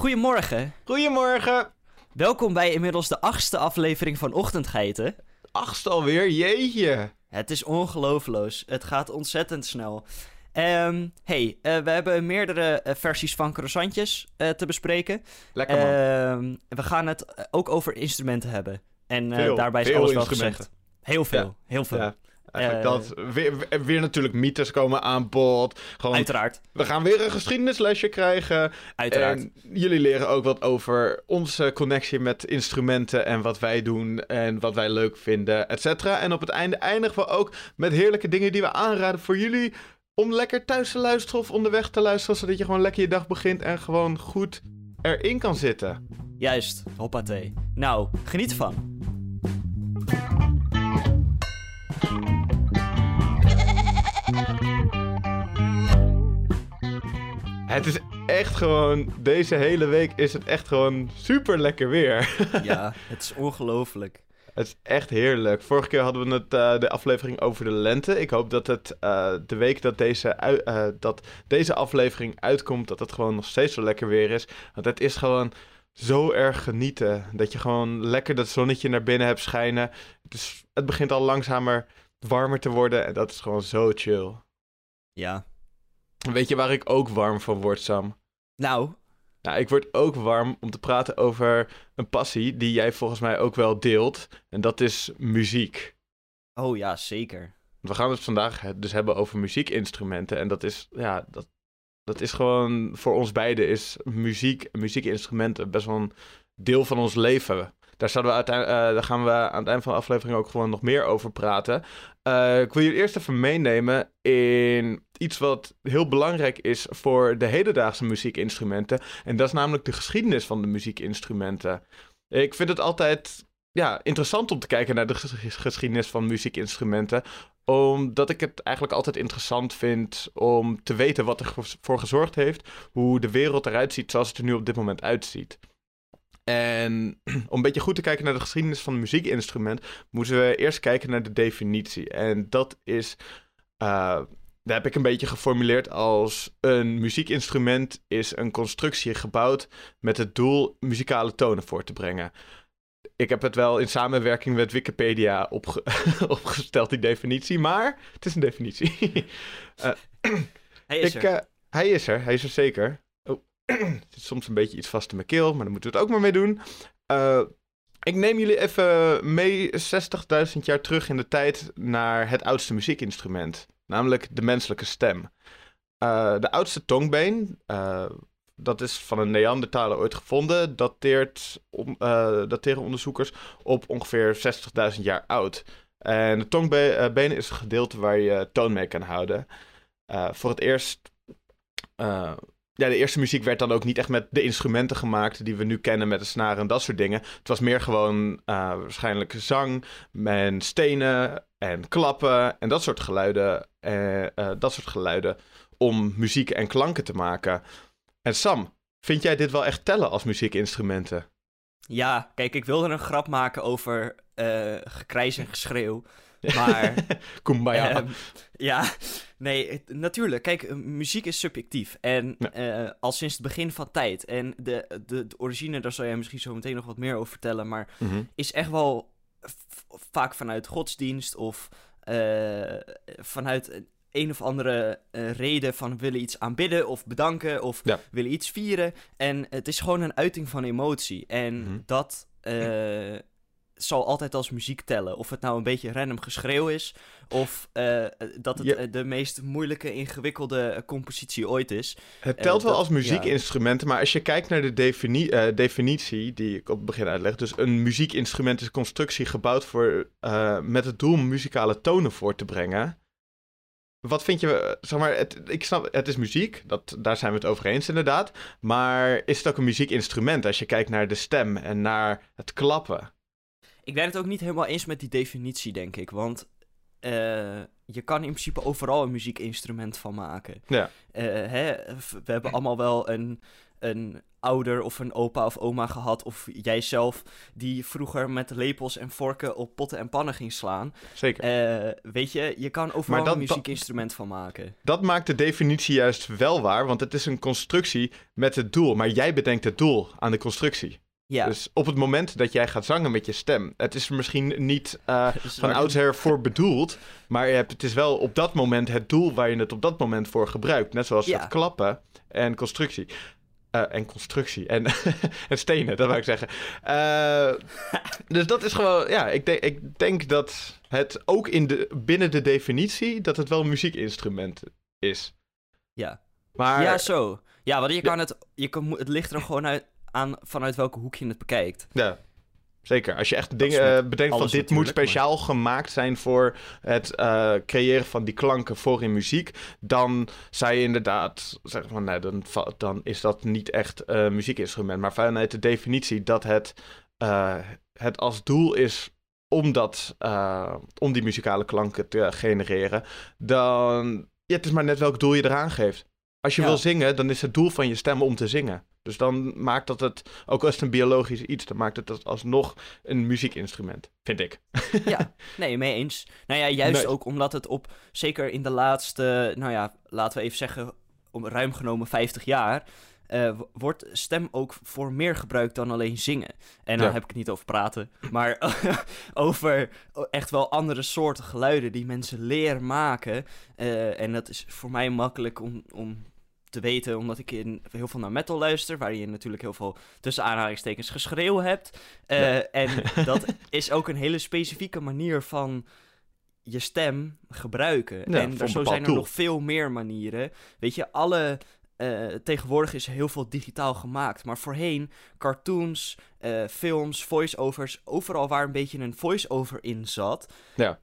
Goedemorgen. Goedemorgen. Welkom bij inmiddels de achtste aflevering van Ochtendgeiten. Achtste alweer, jeetje. Het is ongelooflijk. Het gaat ontzettend snel. Ehm hey, eh, we hebben meerdere eh, versies van croissantjes eh, te bespreken. Lekker man. Ehm, we gaan het ook over instrumenten hebben. En Veel, daarbij is veel alles wel gezegd. Heel veel, Ja. heel veel. ja, eigenlijk eh, dat. Weer natuurlijk mythes komen aan bod. Gewoon, Uiteraard, we gaan weer een geschiedenislesje krijgen. uiteraard. En jullie leren ook wat over onze connectie met instrumenten en wat wij doen en wat wij leuk vinden, et cetera. En op het einde eindigen we ook met heerlijke dingen die we aanraden voor jullie om lekker thuis te luisteren of onderweg te luisteren, zodat je gewoon lekker je dag begint en gewoon goed erin kan zitten. Juist, hoppatee. Nou, geniet ervan. Het is echt gewoon, deze hele week is het echt gewoon super lekker weer. Ja, het is ongelooflijk. Het is echt heerlijk. Vorige keer hadden we het, eh, de aflevering over de lente. Ik hoop dat het eh, de week dat deze, eh, dat deze aflevering uitkomt, dat het gewoon nog steeds zo lekker weer is. Want het is gewoon zo erg genieten. Dat je gewoon lekker dat zonnetje naar binnen hebt schijnen. Het, is, het begint al langzamer warmer te worden en dat is gewoon zo chill. Ja. Weet je waar ik ook warm van word, Sam? Nou, Nou, ik word ook warm om te praten over een passie die jij volgens mij ook wel deelt. En dat is muziek. oh ja, zeker. We gaan het vandaag dus hebben over muziekinstrumenten. En dat is, ja, dat, dat is gewoon voor ons beiden is muziek, muziekinstrumenten best wel een deel van ons leven. Daar, we eh, daar gaan we aan het eind van de aflevering ook gewoon nog meer over praten. Eh, ik wil je eerst even meenemen in iets wat heel belangrijk is voor de hedendaagse muziekinstrumenten. En dat is namelijk de geschiedenis van de muziekinstrumenten. Ik vind het altijd ja, interessant om te kijken naar de ges- geschiedenis van muziekinstrumenten omdat ik het eigenlijk altijd interessant vind om te weten wat ervoor gezorgd heeft. Hoe de wereld eruit ziet zoals het er nu op dit moment uitziet. En om een beetje goed te kijken naar de geschiedenis van een muziekinstrument, moeten we eerst kijken naar de definitie. En dat is, eh, daar heb ik een beetje geformuleerd als een muziekinstrument is een constructie gebouwd met het doel muzikale tonen voor te brengen. Ik heb het wel in samenwerking met Wikipedia opge- opgesteld, die definitie, maar het is een definitie. Eh, Hij is ik, er. eh, hij is er, hij is er zeker. Zit soms een beetje iets vast in mijn keel, maar daar moeten we het ook maar mee doen. Eh, ik neem jullie even mee 60.000 jaar terug in de tijd naar het oudste muziekinstrument, namelijk de menselijke stem. Eh, de oudste tongbeen, eh, dat is van een Neandertaler ooit gevonden, dateert, om, dateren onderzoekers op ongeveer 60.000 jaar oud. En de tongbeen is een gedeelte waar je toon mee kan houden. Voor het eerst. Ja, de eerste muziek werd dan ook niet echt met de instrumenten gemaakt die we nu kennen met de snaren en dat soort dingen. Het was meer gewoon eh, waarschijnlijk zang en stenen en klappen en dat soort geluiden. eh, dat soort geluiden om muziek en klanken te maken. En Sam, vind jij dit wel echt tellen als muziekinstrumenten? Ja, kijk, ik wilde een grap maken over gekrijs en geschreeuw. Maar Kumbaya. Ehm, ja, nee, natuurlijk. Kijk, eh, muziek is subjectief. En Ja. eh, al sinds het begin van tijd. En de, de, de origine, daar zal jij misschien zo meteen nog wat meer over vertellen. Maar Mhm. is echt wel vaak vanuit godsdienst of eh, vanuit een, of andere reden van willen iets aanbidden of bedanken of Ja. willen iets vieren. En het is gewoon een uiting van emotie. En Mhm. dat zal altijd als muziek tellen. Of het nou een beetje random geschreeuw is of eh, dat het Ja. eh, de meest moeilijke, ingewikkelde eh, compositie ooit is. Het telt wel dat- als muziekinstrumenten, maar als je kijkt naar de defini- definitie die ik op het begin uitleg, dus een muziekinstrument is een constructie gebouwd voor, met het doel om muzikale tonen voor te brengen. Wat vind je, zeg maar, het, ik snap, het is muziek, dat, daar zijn we het over eens inderdaad, maar is het ook een muziekinstrument als je kijkt naar de stem en naar het klappen? Ik ben het ook niet helemaal eens met die definitie, denk ik. Want eh, je kan in principe overal een muziekinstrument van maken. Ja. Eh, hè, we hebben allemaal wel een een ouder of een opa of oma gehad, of jijzelf, die vroeger met lepels en vorken op potten en pannen ging slaan. Zeker. Eh, weet je, je kan overal dat- een muziekinstrument van maken. Dat maakt de definitie juist wel waar, want het is een constructie met het doel. Maar jij bedenkt het doel aan de constructie. Ja, Dus op het moment dat jij gaat zangen met je stem, het is er misschien niet eh, van oudsher voor bedoeld, maar je hebt, het is wel op dat moment het doel waar je het op dat moment voor gebruikt. Net zoals Ja. het klappen en constructie. Eh, en constructie. En, en stenen, dat wou ik zeggen. Eh, dus dat is gewoon, ja, ik, denk ik denk dat het ook in de, binnen de definitie, dat het wel een muziekinstrument is. Ja. Maar ja, zo. Ja, want je kan het, je kan, het ligt er gewoon uit, aan vanuit welke hoek je het bekijkt. Ja, zeker. Als je echt dingen eh, bedenkt van dit moet maar- speciaal gemaakt zijn voor het eh, creëren van die klanken voor in muziek, dan zou je inderdaad zeggen van nee, dan, va- dan is dat niet echt een muziekinstrument. Maar vanuit de definitie dat het, eh, het als doel is om, dat, eh, om die muzikale klanken te genereren, dan ja, het is maar net welk doel je eraan geeft. Als je Ja. wil zingen, dan is het doel van je stem om te zingen. Dus dan maakt dat het, ook al is het een biologisch iets, dan maakt het dat alsnog een muziekinstrument, vind ik. Ja, nee, mee eens. Nou ja, juist Nee. ook omdat het op, zeker in de laatste, nou ja, laten we even zeggen, om ruim genomen 50 jaar, eh, wordt stem ook voor meer gebruikt dan alleen zingen. En dan Ja. heb ik het niet over praten, maar over echt wel andere soorten geluiden die mensen leren maken. Eh, en dat is voor mij makkelijk om, om te weten, omdat ik in, heel veel naar metal luister, waar je natuurlijk heel veel tussen aanhalingstekens geschreeuw hebt. Eh, Ja. En dat is ook een hele specifieke manier van je stem gebruiken. Ja, en er, zo zijn er nog veel meer manieren. Weet je, alle. eh, tegenwoordig is heel veel digitaal gemaakt. Maar voorheen, cartoons, eh, films, voice-overs, overal waar een beetje een voice-over in zat. Ja.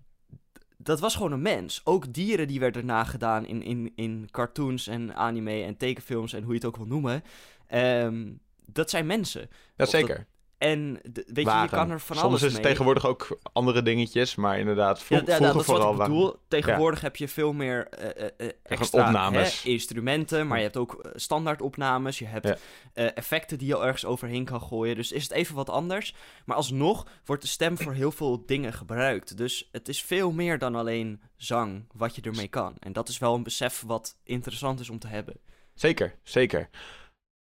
Dat was gewoon een mens. Ook dieren die werden nagedaan in, in, in cartoons en anime en tekenfilms en hoe je het ook wil noemen. Ehm, dat zijn mensen. Ja, zeker. En de- weet je, je kan er van Soms alles is het mee. tegenwoordig ook andere dingetjes, maar inderdaad, vro Ja, ja, vroeger dat is wat vooral ik bedoel. Tegenwoordig heb je veel meer eh, eh, extra opnames. hè, instrumenten, maar je hebt ook standaard opnames. Je hebt effecten die je ergens overheen kan gooien. Dus is het even wat anders. Maar alsnog wordt de stem voor heel veel dingen gebruikt. Dus het is veel meer dan alleen zang wat je ermee kan. En dat is wel een besef wat interessant is om te hebben. Zeker, zeker.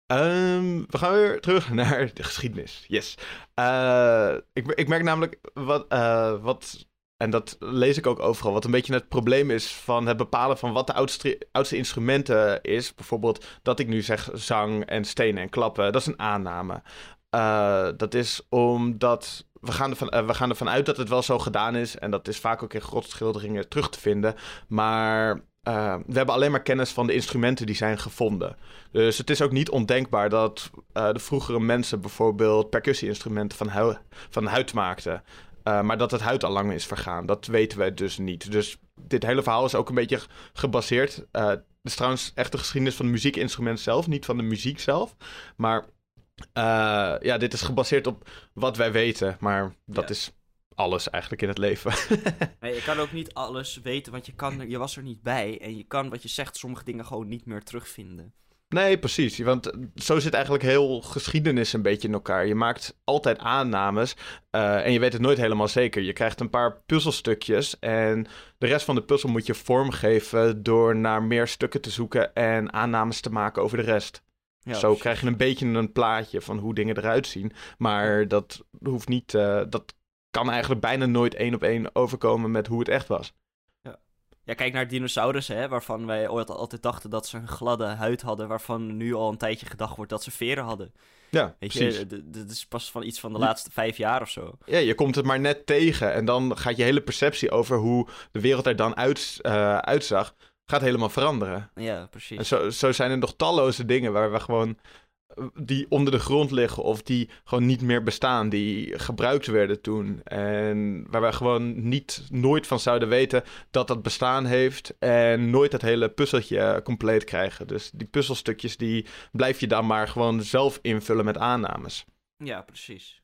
Ehm, we gaan weer terug naar de geschiedenis. Yes. Eh, ik, ik merk namelijk wat, eh, wat, en dat lees ik ook overal, wat een beetje het probleem is van het bepalen van wat de oudste, instrumenten is. Bijvoorbeeld dat ik nu zeg zang en stenen en klappen, dat is een aanname. Eh, dat is omdat we gaan, ervan, we gaan ervan uit dat het wel zo gedaan is. En dat is vaak ook in grotschilderingen terug te vinden. Maar eh, we hebben alleen maar kennis van de instrumenten die zijn gevonden. Dus het is ook niet ondenkbaar dat eh, de vroegere mensen bijvoorbeeld percussie-instrumenten van, van huid maakten. Eh, maar dat het huid al lang is vergaan. Dat weten wij dus niet. Dus dit hele verhaal is ook een beetje gebaseerd. eh, het is trouwens echt de geschiedenis van het muziekinstrument zelf, niet van de muziek zelf. Maar eh, ja, dit is gebaseerd op wat wij weten. Maar dat Ja. is alles eigenlijk in het leven. Nee, je kan ook niet alles weten, want je, kan, je was er niet bij. En je kan, wat je zegt, sommige dingen gewoon niet meer terugvinden. Nee, precies. Want zo zit eigenlijk heel geschiedenis een beetje in elkaar. Je maakt altijd aannames eh, en je weet het nooit helemaal zeker. Je krijgt een paar puzzelstukjes en de rest van de puzzel moet je vormgeven door naar meer stukken te zoeken en aannames te maken over de rest. Ja, zo precies. krijg je een beetje een plaatje van hoe dingen eruit zien. Maar dat hoeft niet, eh, dat kan eigenlijk bijna nooit één op één overkomen met hoe het echt was. Ja, kijk naar dinosaurussen, hè, waarvan wij ooit altijd dachten dat ze een gladde huid hadden, waarvan nu al een tijdje gedacht wordt dat ze veren hadden. Ja, Weet precies. je, d- d- dit is pas van iets van de Ja. laatste vijf jaar of zo. Ja, je komt het maar net tegen en dan gaat je hele perceptie over hoe de wereld er dan uit, eh, uitzag, gaat helemaal veranderen. Ja, precies. En zo, zo zijn er nog talloze dingen waar we gewoon, die onder de grond liggen of die gewoon niet meer bestaan, die gebruikt werden toen. En waar wij gewoon niet, nooit van zouden weten dat dat bestaan heeft en nooit het hele puzzeltje compleet krijgen. Dus die puzzelstukjes, die blijf je dan maar gewoon zelf invullen met aannames. Ja, precies.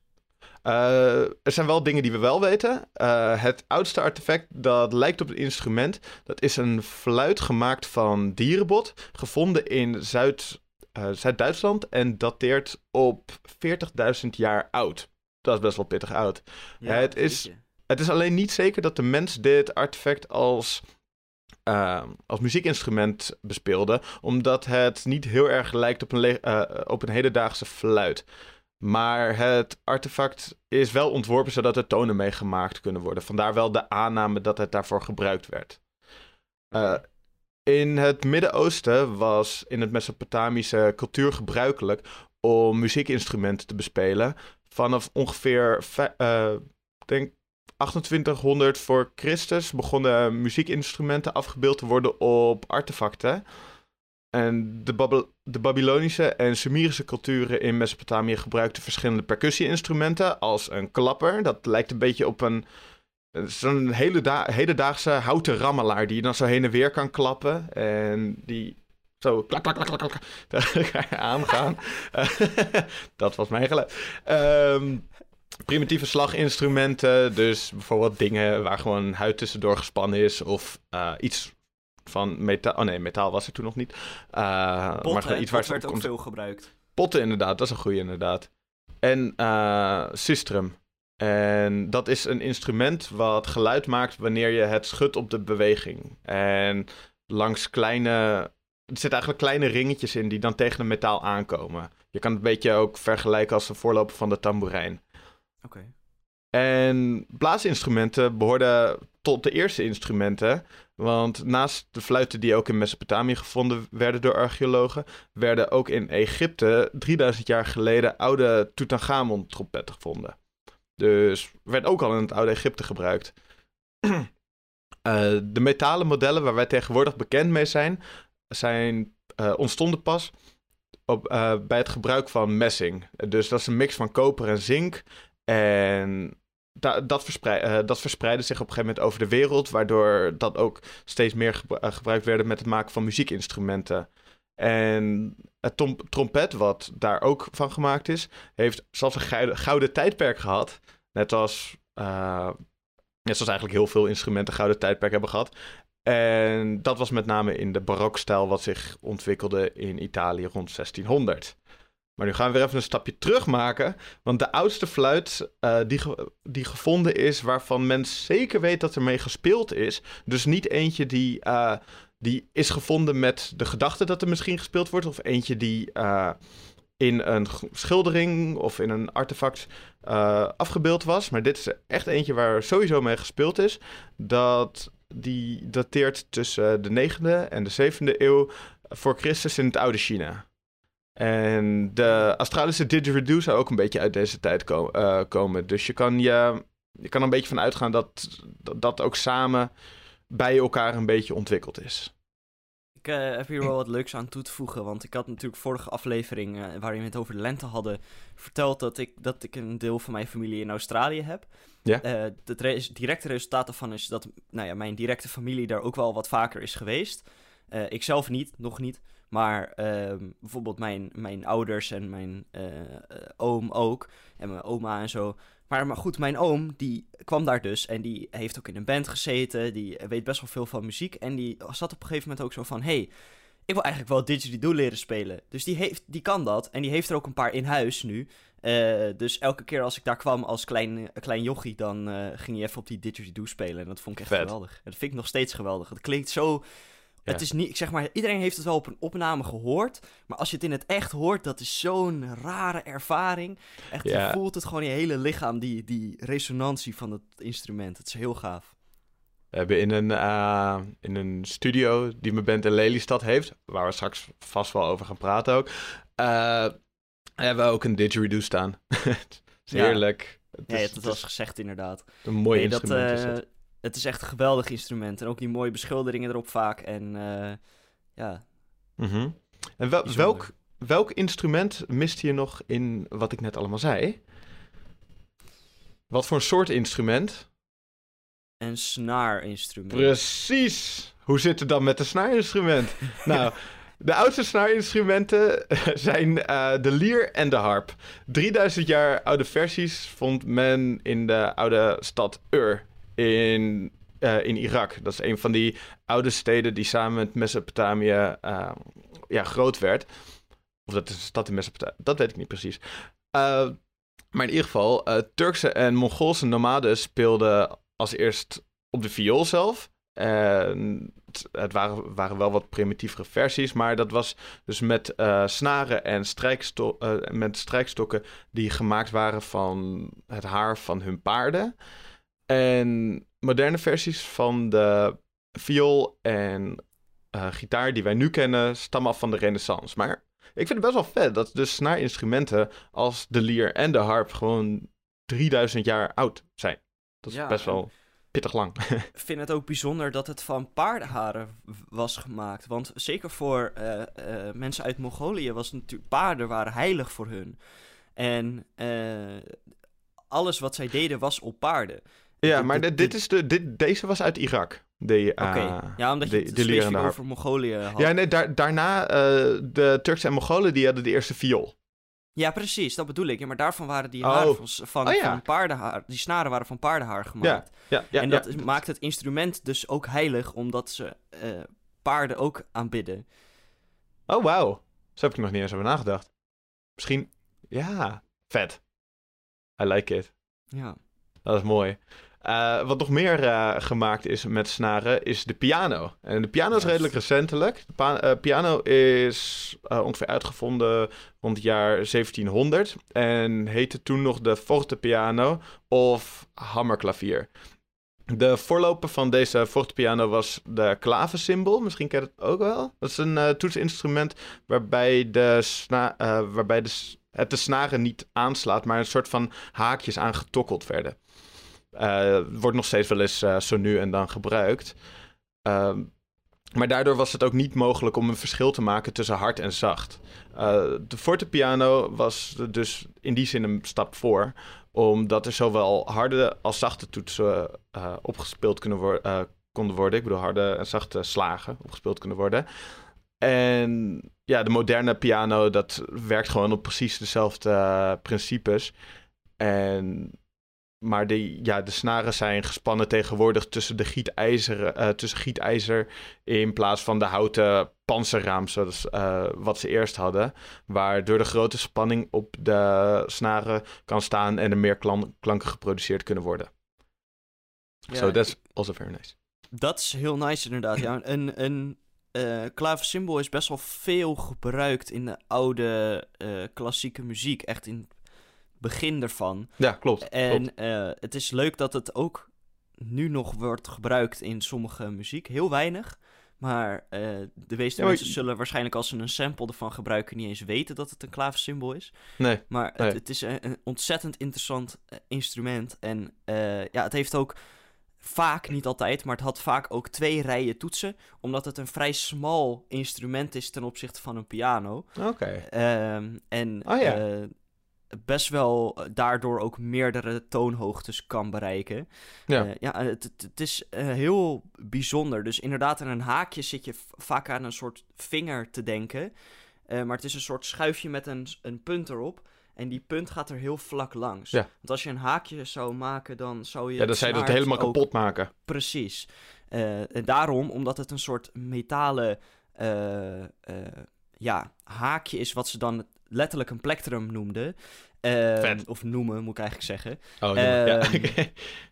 Eh, er zijn wel dingen die we wel weten. Eh, het oudste artefact dat lijkt op een instrument, dat is een fluit gemaakt van dierenbot, gevonden in Zuid, uh, Zuid-Duitsland en dateert op 40.000 jaar oud. Dat is best wel pittig oud. Ja, het, is, het is alleen niet zeker dat de mens dit artefact als, uh, als muziekinstrument bespeelde, omdat het niet heel erg lijkt op een, uh, op een hedendaagse fluit. Maar het artefact is wel ontworpen zodat er tonen mee gemaakt kunnen worden. Vandaar wel de aanname dat het daarvoor gebruikt werd. Uh, in het Midden-Oosten was in het Mesopotamische cultuur gebruikelijk om muziekinstrumenten te bespelen. Vanaf ongeveer, uh, denk 2800 voor Christus begonnen muziekinstrumenten afgebeeld te worden op artefacten. En de, de Babylonische en Sumerische culturen in Mesopotamië gebruikten verschillende percussie-instrumenten, als een klapper. Dat lijkt een beetje op een Zo'n hele da hedendaagse houten rammelaar die je dan zo heen en weer kan klappen. En die zo klak, klak, klak, klak, klak aangaan. dat was mijn geluid. Um, primitieve slaginstrumenten, dus bijvoorbeeld dingen waar gewoon huid tussendoor gespannen is. Of uh, iets van metaal. Oh nee, metaal was er toen nog niet. Uh, Pot, maar iets waar werd ook veel gebruikt. Potten inderdaad, dat is een goede inderdaad. En uh, Sistrum. En dat is een instrument wat geluid maakt wanneer je het schudt op de beweging. En langs kleine. Er zitten eigenlijk kleine ringetjes in die dan tegen een metaal aankomen. Je kan het een beetje ook vergelijken als de voorloper van de tamboerijn. Oké. En blaasinstrumenten behoorden tot de eerste instrumenten. Want naast de fluiten die ook in Mesopotamië gevonden werden door archeologen, werden ook in Egypte 3000 jaar geleden oude Tutankhamon-trompetten gevonden. Dus werd ook al in het oude Egypte gebruikt. uh, de metalen modellen waar wij tegenwoordig bekend mee zijn, zijn uh, ontstonden pas op, uh, bij het gebruik van messing. Dus dat is een mix van koper en zink. En da dat, dat verspreidde zich op een gegeven moment over de wereld, waardoor dat ook steeds meer gebruikt werd met het maken van muziekinstrumenten. En het trompet, wat daar ook van gemaakt is, heeft zelfs een gouden tijdperk gehad. Net als, uh, net zoals eigenlijk heel veel instrumenten gouden tijdperk hebben gehad. En dat was met name in de barokstijl wat zich ontwikkelde in Italië rond 1600. Maar nu gaan we weer even een stapje terug maken. Want de oudste fluit uh, die, die gevonden is, waarvan men zeker weet dat er mee gespeeld is. Dus niet eentje die uh, die is gevonden met de gedachte dat er misschien gespeeld wordt. Of eentje die uh, in een schildering of in een artefact uh, afgebeeld was. Maar dit is echt eentje waar sowieso mee gespeeld is. Dat die dateert tussen de 9e en de 7e eeuw voor Christus in het oude China. En de Australische didgeridoo zou ook een beetje uit deze tijd uh, komen. Dus je kan, je, je kan er een beetje van uitgaan dat, dat ook samen bij elkaar een beetje ontwikkeld is. Ik uh, heb hier wel wat leuks aan toe te voegen, want ik had natuurlijk vorige aflevering, uh, waarin we het over de lente hadden, verteld dat ik, dat ik een deel van mijn familie in Australië heb. Ja. Uh, het re directe resultaat daarvan is dat nou ja, mijn directe familie daar ook wel wat vaker is geweest. ik zelf niet, nog niet. Maar ehm, bijvoorbeeld mijn, mijn ouders en mijn oom ook. En mijn oma en zo. Maar, maar goed, mijn oom, die kwam daar dus en die heeft ook in een band gezeten. Die weet best wel veel van muziek. En die zat op een gegeven moment ook zo van, hey, ik wil eigenlijk wel didgeridoo leren spelen. Dus die, heeft, die kan dat. En die heeft er ook een paar in huis nu. Uh, dus elke keer als ik daar kwam als klein, klein jochie, dan uh, ging hij even op die didgeridoo spelen. En dat vond ik echt geweldig. En dat vind ik nog steeds geweldig. Het klinkt zo het is niet, ik zeg maar, iedereen heeft het wel op een opname gehoord. Maar als je het in het echt hoort, dat is zo'n rare ervaring. Echt, je voelt het gewoon in je hele lichaam, die, die resonantie van het instrument. Het is heel gaaf. We hebben in een, uh, in een studio die mijn band in Lelystad heeft, waar we straks vast wel over gaan praten ook, uh, hebben we ook een didgeridoo staan. het is heerlijk. Het ja, is, dat was gezegd inderdaad. Een mooi nee, instrument dat, uh, is het het is echt een geweldig instrument. En ook die mooie beschilderingen erop vaak. En uh, ja. Mm -hmm. En wel, welk, welk instrument miste je nog in wat ik net allemaal zei? Wat voor een soort instrument? Een snaarinstrument. Precies! Hoe zit het dan met een snaarinstrument? nou, de oudste snaarinstrumenten zijn uh, de lier en de harp. 3000 jaar oude versies vond men in de oude stad Ur in, uh, in Irak. Dat is een van die oude steden die samen met Mesopotamië uh, ja, groot werd. Of dat is een stad in Mesopotamië. Dat weet ik niet precies. Uh, maar in ieder geval, Turkse en Mongoolse nomaden speelden als eerst op de viool zelf. Het, waren, waren, wel wat primitievere versies, maar dat was dus met snaren en strijksto met strijkstokken die gemaakt waren van het haar van hun paarden. En moderne versies van de viool en uh, gitaar die wij nu kennen stammen af van de renaissance. Maar ik vind het best wel vet dat dus snaarinstrumenten als de lier en de harp gewoon 3000 jaar oud zijn. Dat is Ja, best wel pittig lang. Ik vind het ook bijzonder dat het van paardenharen was gemaakt. Want zeker voor eh, eh, mensen uit Mongolië was natuurlijk... Paarden waren heilig voor hun. En eh, alles wat zij deden was op paarden. Ja, maar dit- is de, dit, deze was uit Irak. De, eh, ja, omdat je de- het de harp. over Mongolië had. Ja, nee, daar, daarna eh, de Turkse en Mongolen die hadden de eerste viool. Ja, precies, dat bedoel ik. Ja, maar daarvan waren die Oh. haren van, van, Oh, ja. van paardenhaar... Die snaren waren van paardenhaar gemaakt. Ja, ja, en dat maakt het instrument dus ook heilig, omdat ze eh, paarden ook aanbidden. Oh, wauw. Zo heb ik nog niet eens over nagedacht. Misschien, ja, vet. I like it. Ja. Dat is mooi. Eh, wat nog meer eh, gemaakt is met snaren is de piano. En de piano is redelijk recentelijk. De eh, piano is ongeveer uitgevonden rond het jaar 1700 en heette toen nog de fortepiano of hammerklavier. De voorloper van deze fortepiano was de klavensymbol. Misschien ken je het ook wel. Dat is een toetsinstrument waarbij, de sna- waarbij de, het de snaren niet aanslaat, maar een soort van haakjes aangetokkeld werden. Eh, wordt nog steeds wel eens eh, zo nu en dan gebruikt. Ehm, maar daardoor was het ook niet mogelijk om een verschil te maken tussen hard en zacht. Eh, de fortepiano was dus in die zin een stap voor, omdat er zowel harde als zachte toetsen opgespeeld kunnen konden worden. Ik bedoel, harde en zachte slagen opgespeeld kunnen worden. En ja, de moderne piano, dat werkt gewoon op precies dezelfde principes. En maar de, ja, de snaren zijn gespannen tegenwoordig tussen, de gietijzer, eh, tussen gietijzer in plaats van de houten panzerraam, zoals eh, wat ze eerst hadden. Waardoor de grote spanning op de snaren kan staan en er meer klan- klanken geproduceerd kunnen worden. Ja, so that's also very nice. Dat is heel nice inderdaad. Ja, een een klaversymbool is best wel veel gebruikt in de oude klassieke muziek. Echt in begin ervan. Ja, klopt. klopt. En eh, het is leuk dat het ook nu nog wordt gebruikt in sommige muziek. Heel weinig. Maar eh, de meeste Ja, mensen zullen waarschijnlijk als ze een sample ervan gebruiken... niet eens weten dat het een klaversymbool is. Nee, Maar Nee. het, het is een, een ontzettend interessant eh, instrument. En ja, het heeft ook vaak, niet altijd, maar het had vaak ook twee rijen toetsen. Omdat het een vrij smal instrument is ten opzichte van een piano. oké. Ehm, en Oh ja. Best wel eh, daardoor ook meerdere toonhoogtes kan bereiken. Ja. Eh, ja, het, het, het is eh, heel bijzonder. Dus inderdaad, aan een haakje zit je vaak aan een soort vinger te denken. Maar het is een soort schuifje met een, een punt erop. En die punt gaat er heel vlak langs. Ja. Want als je een haakje zou maken, dan zou je. Ja, dan zou je dat snaart helemaal ook- kapot maken. Precies. En daarom, omdat het een soort metalen ja, haakje is, wat ze dan letterlijk een plektrum noemden. Eh. Of noemen, moet ik eigenlijk zeggen. Oh, ja. ja. Ehm, oké.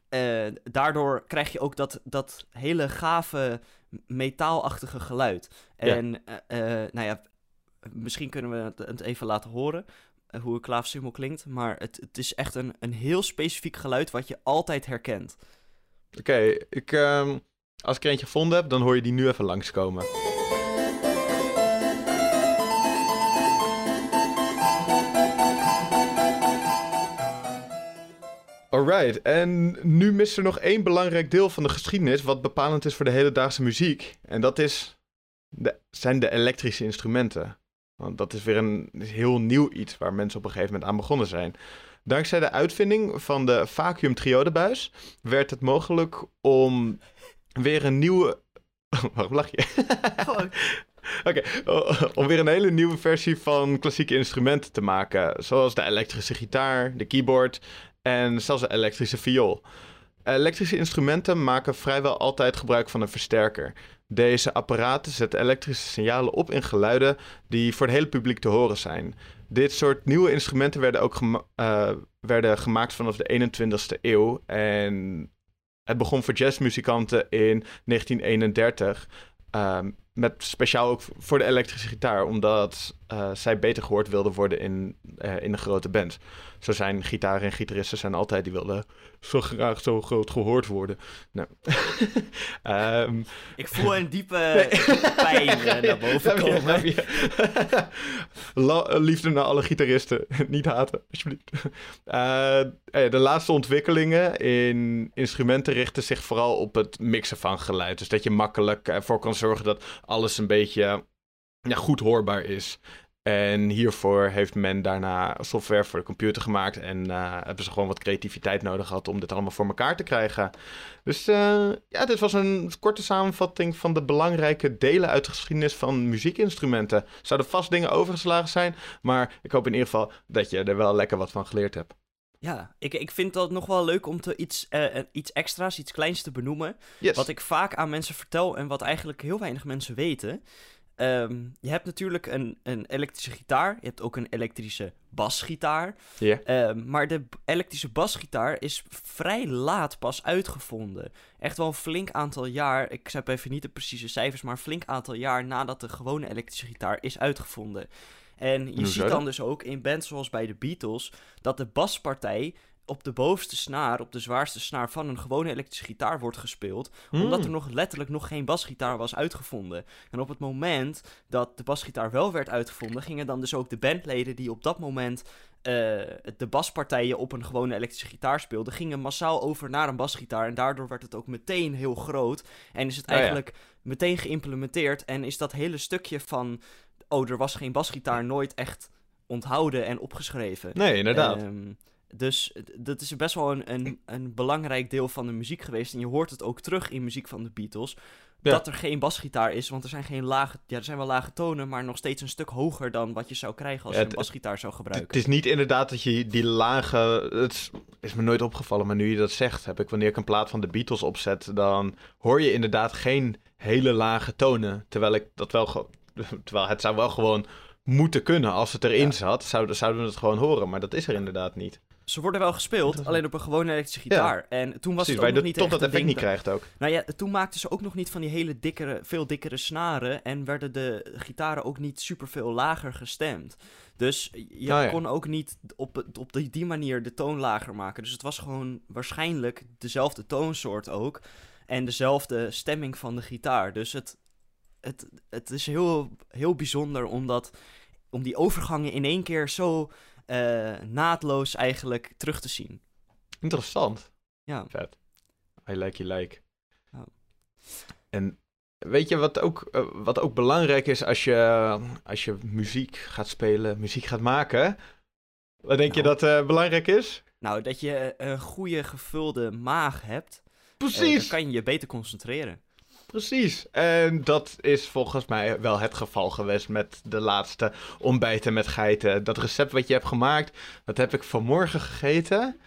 Eh, daardoor krijg je ook dat, dat hele gave metaalachtige geluid. En eh, nou ja, misschien kunnen we het, even laten horen. hoe een klaafsymbol klinkt. Maar het, het is echt een, een heel specifiek geluid wat je altijd herkent. Oké, ik, ehm, als ik er eentje gevonden heb, dan hoor je die nu even langskomen. Alright, en nu mist er nog één belangrijk deel van de geschiedenis wat bepalend is voor de hedendaagse muziek. En dat is de, zijn de elektrische instrumenten. Want dat is weer een heel nieuw iets waar mensen op een gegeven moment aan begonnen zijn. Dankzij de uitvinding van de vacuümtriodebuis werd het mogelijk om weer een nieuwe. Waarom lach je? Oké, om weer een hele nieuwe versie van klassieke instrumenten te maken. Zoals de elektrische gitaar, de keyboard en zelfs de elektrische viool. Elektrische instrumenten maken vrijwel altijd gebruik van een versterker. Deze apparaten zetten elektrische signalen op in geluiden die voor het hele publiek te horen zijn. Dit soort nieuwe instrumenten werden ook uh, werden gemaakt vanaf de 21ste eeuw. En het begon voor jazzmuzikanten in 1931. Um, met speciaal ook voor de elektrische gitaar, omdat uh, zij beter gehoord wilden worden in, uh, in een grote band. Zo zijn gitaren en gitaristen zijn altijd, die willen zo graag zo groot gehoord worden. Nou. um, Ik voel een diepe, pijn uh, naar boven komen. liefde naar alle gitaristen, niet haten, alsjeblieft. de laatste ontwikkelingen in instrumenten richten zich vooral op het mixen van geluid. Dus dat je makkelijk ervoor kan zorgen dat alles een beetje ja, goed hoorbaar is. En hiervoor heeft men daarna software voor de computer gemaakt. En uh, hebben ze gewoon wat creativiteit nodig gehad om dit allemaal voor elkaar te krijgen. Dus uh, ja, dit was een korte samenvatting van de belangrijke delen uit de geschiedenis van muziekinstrumenten. Zouden vast dingen overgeslagen zijn. Maar ik hoop in ieder geval dat je er wel lekker wat van geleerd hebt. Ja, ik, ik vind dat nog wel leuk om te iets, uh, iets extra's, iets kleins te benoemen. Yes. Wat ik vaak aan mensen vertel en wat eigenlijk heel weinig mensen weten. Um, je hebt natuurlijk een, een elektrische gitaar. Je hebt ook een elektrische basgitaar. Yeah. Um, maar de elektrische basgitaar is vrij laat pas uitgevonden. Echt wel een flink aantal jaar. Ik heb even niet de precieze cijfers, maar een flink aantal jaar nadat de gewone elektrische gitaar is uitgevonden. En je ziet dan dus ook in bands zoals bij de Beatles dat de baspartij op de bovenste snaar, op de zwaarste snaar van een gewone elektrische gitaar wordt gespeeld. Hmm. Omdat er nog letterlijk nog geen basgitaar was uitgevonden. En op het moment dat de basgitaar wel werd uitgevonden, gingen dan dus ook de bandleden die op dat moment uh, de baspartijen op een gewone elektrische gitaar speelden, gingen massaal over naar een basgitaar. En daardoor werd het ook meteen heel groot. En is het eigenlijk oh ja. meteen geïmplementeerd. En is dat hele stukje van, oh, er was geen basgitaar, nooit echt onthouden en opgeschreven. Nee, inderdaad. Um, dus dat is best wel een, een, een, belangrijk deel van de muziek geweest. En je hoort het ook terug in muziek van de Beatles. Ja. Dat er geen basgitaar is, want er zijn geen lage... Ja, er zijn wel lage tonen, maar nog steeds een stuk hoger dan wat je zou krijgen als ja, je een basgitaar zou gebruiken. Het is niet inderdaad dat je die lage... Het is me nooit opgevallen, maar nu je dat zegt, heb ik wanneer ik een plaat van de Beatles opzet, dan hoor je inderdaad geen hele lage tonen. Terwijl ik dat wel... Terwijl het zou wel gewoon moeten kunnen. Als het erin ja. zat, zouden, zouden we het gewoon horen. Maar dat is er inderdaad niet. Ze worden wel gespeeld, alleen op een gewone elektrische gitaar. Ja. En toen was Precies, het ook nog niet toch echt dat effect ding niet krijgt ook. Nou ja, toen maakten ze ook nog niet van die hele dikkere, veel dikkere snaren. En werden de gitaren ook niet super veel lager gestemd. Dus je Nou ja. kon ook niet op, op die, die manier de toon lager maken. Dus het was gewoon waarschijnlijk dezelfde toonsoort ook. En dezelfde stemming van de gitaar. Dus het, het, het is heel, heel bijzonder omdat, om die overgangen in één keer zo uh, naadloos eigenlijk terug te zien. Interessant. Ja. Vet. I like you like. Oh. En weet je wat ook, uh, wat ook belangrijk is als je, als je muziek gaat spelen, muziek gaat maken? Wat denk Nou. je dat uh, belangrijk is? Nou, dat je een goede gevulde maag hebt. Precies. dan kan je je beter concentreren. Precies. En dat is volgens mij wel het geval geweest met de laatste ontbijten met geiten. Dat recept wat je hebt gemaakt, dat heb ik vanmorgen gegeten.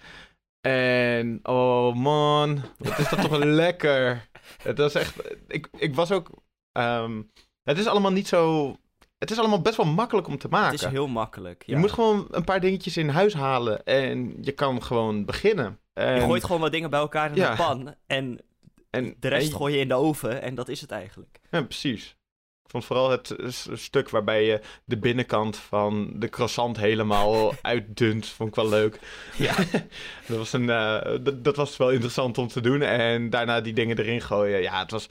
En oh man, wat is dat toch lekker. Het was echt. Ik, ik was ook. Um, het is allemaal niet zo. Het is allemaal best wel makkelijk om te maken. Het is heel makkelijk. Ja. Je moet gewoon een paar dingetjes in huis halen en je kan gewoon beginnen. En... Je gooit gewoon wat dingen bij elkaar in Ja. de pan en en, de rest en- gooi je in de oven en dat is het eigenlijk. Ja, precies. Ik vond vooral het stuk waarbij je de binnenkant van de croissant helemaal uitdunt. Vond ik wel leuk. Ja. dat, was een, eh, dat was wel interessant om te doen. En daarna die dingen erin gooien. Ja, het was,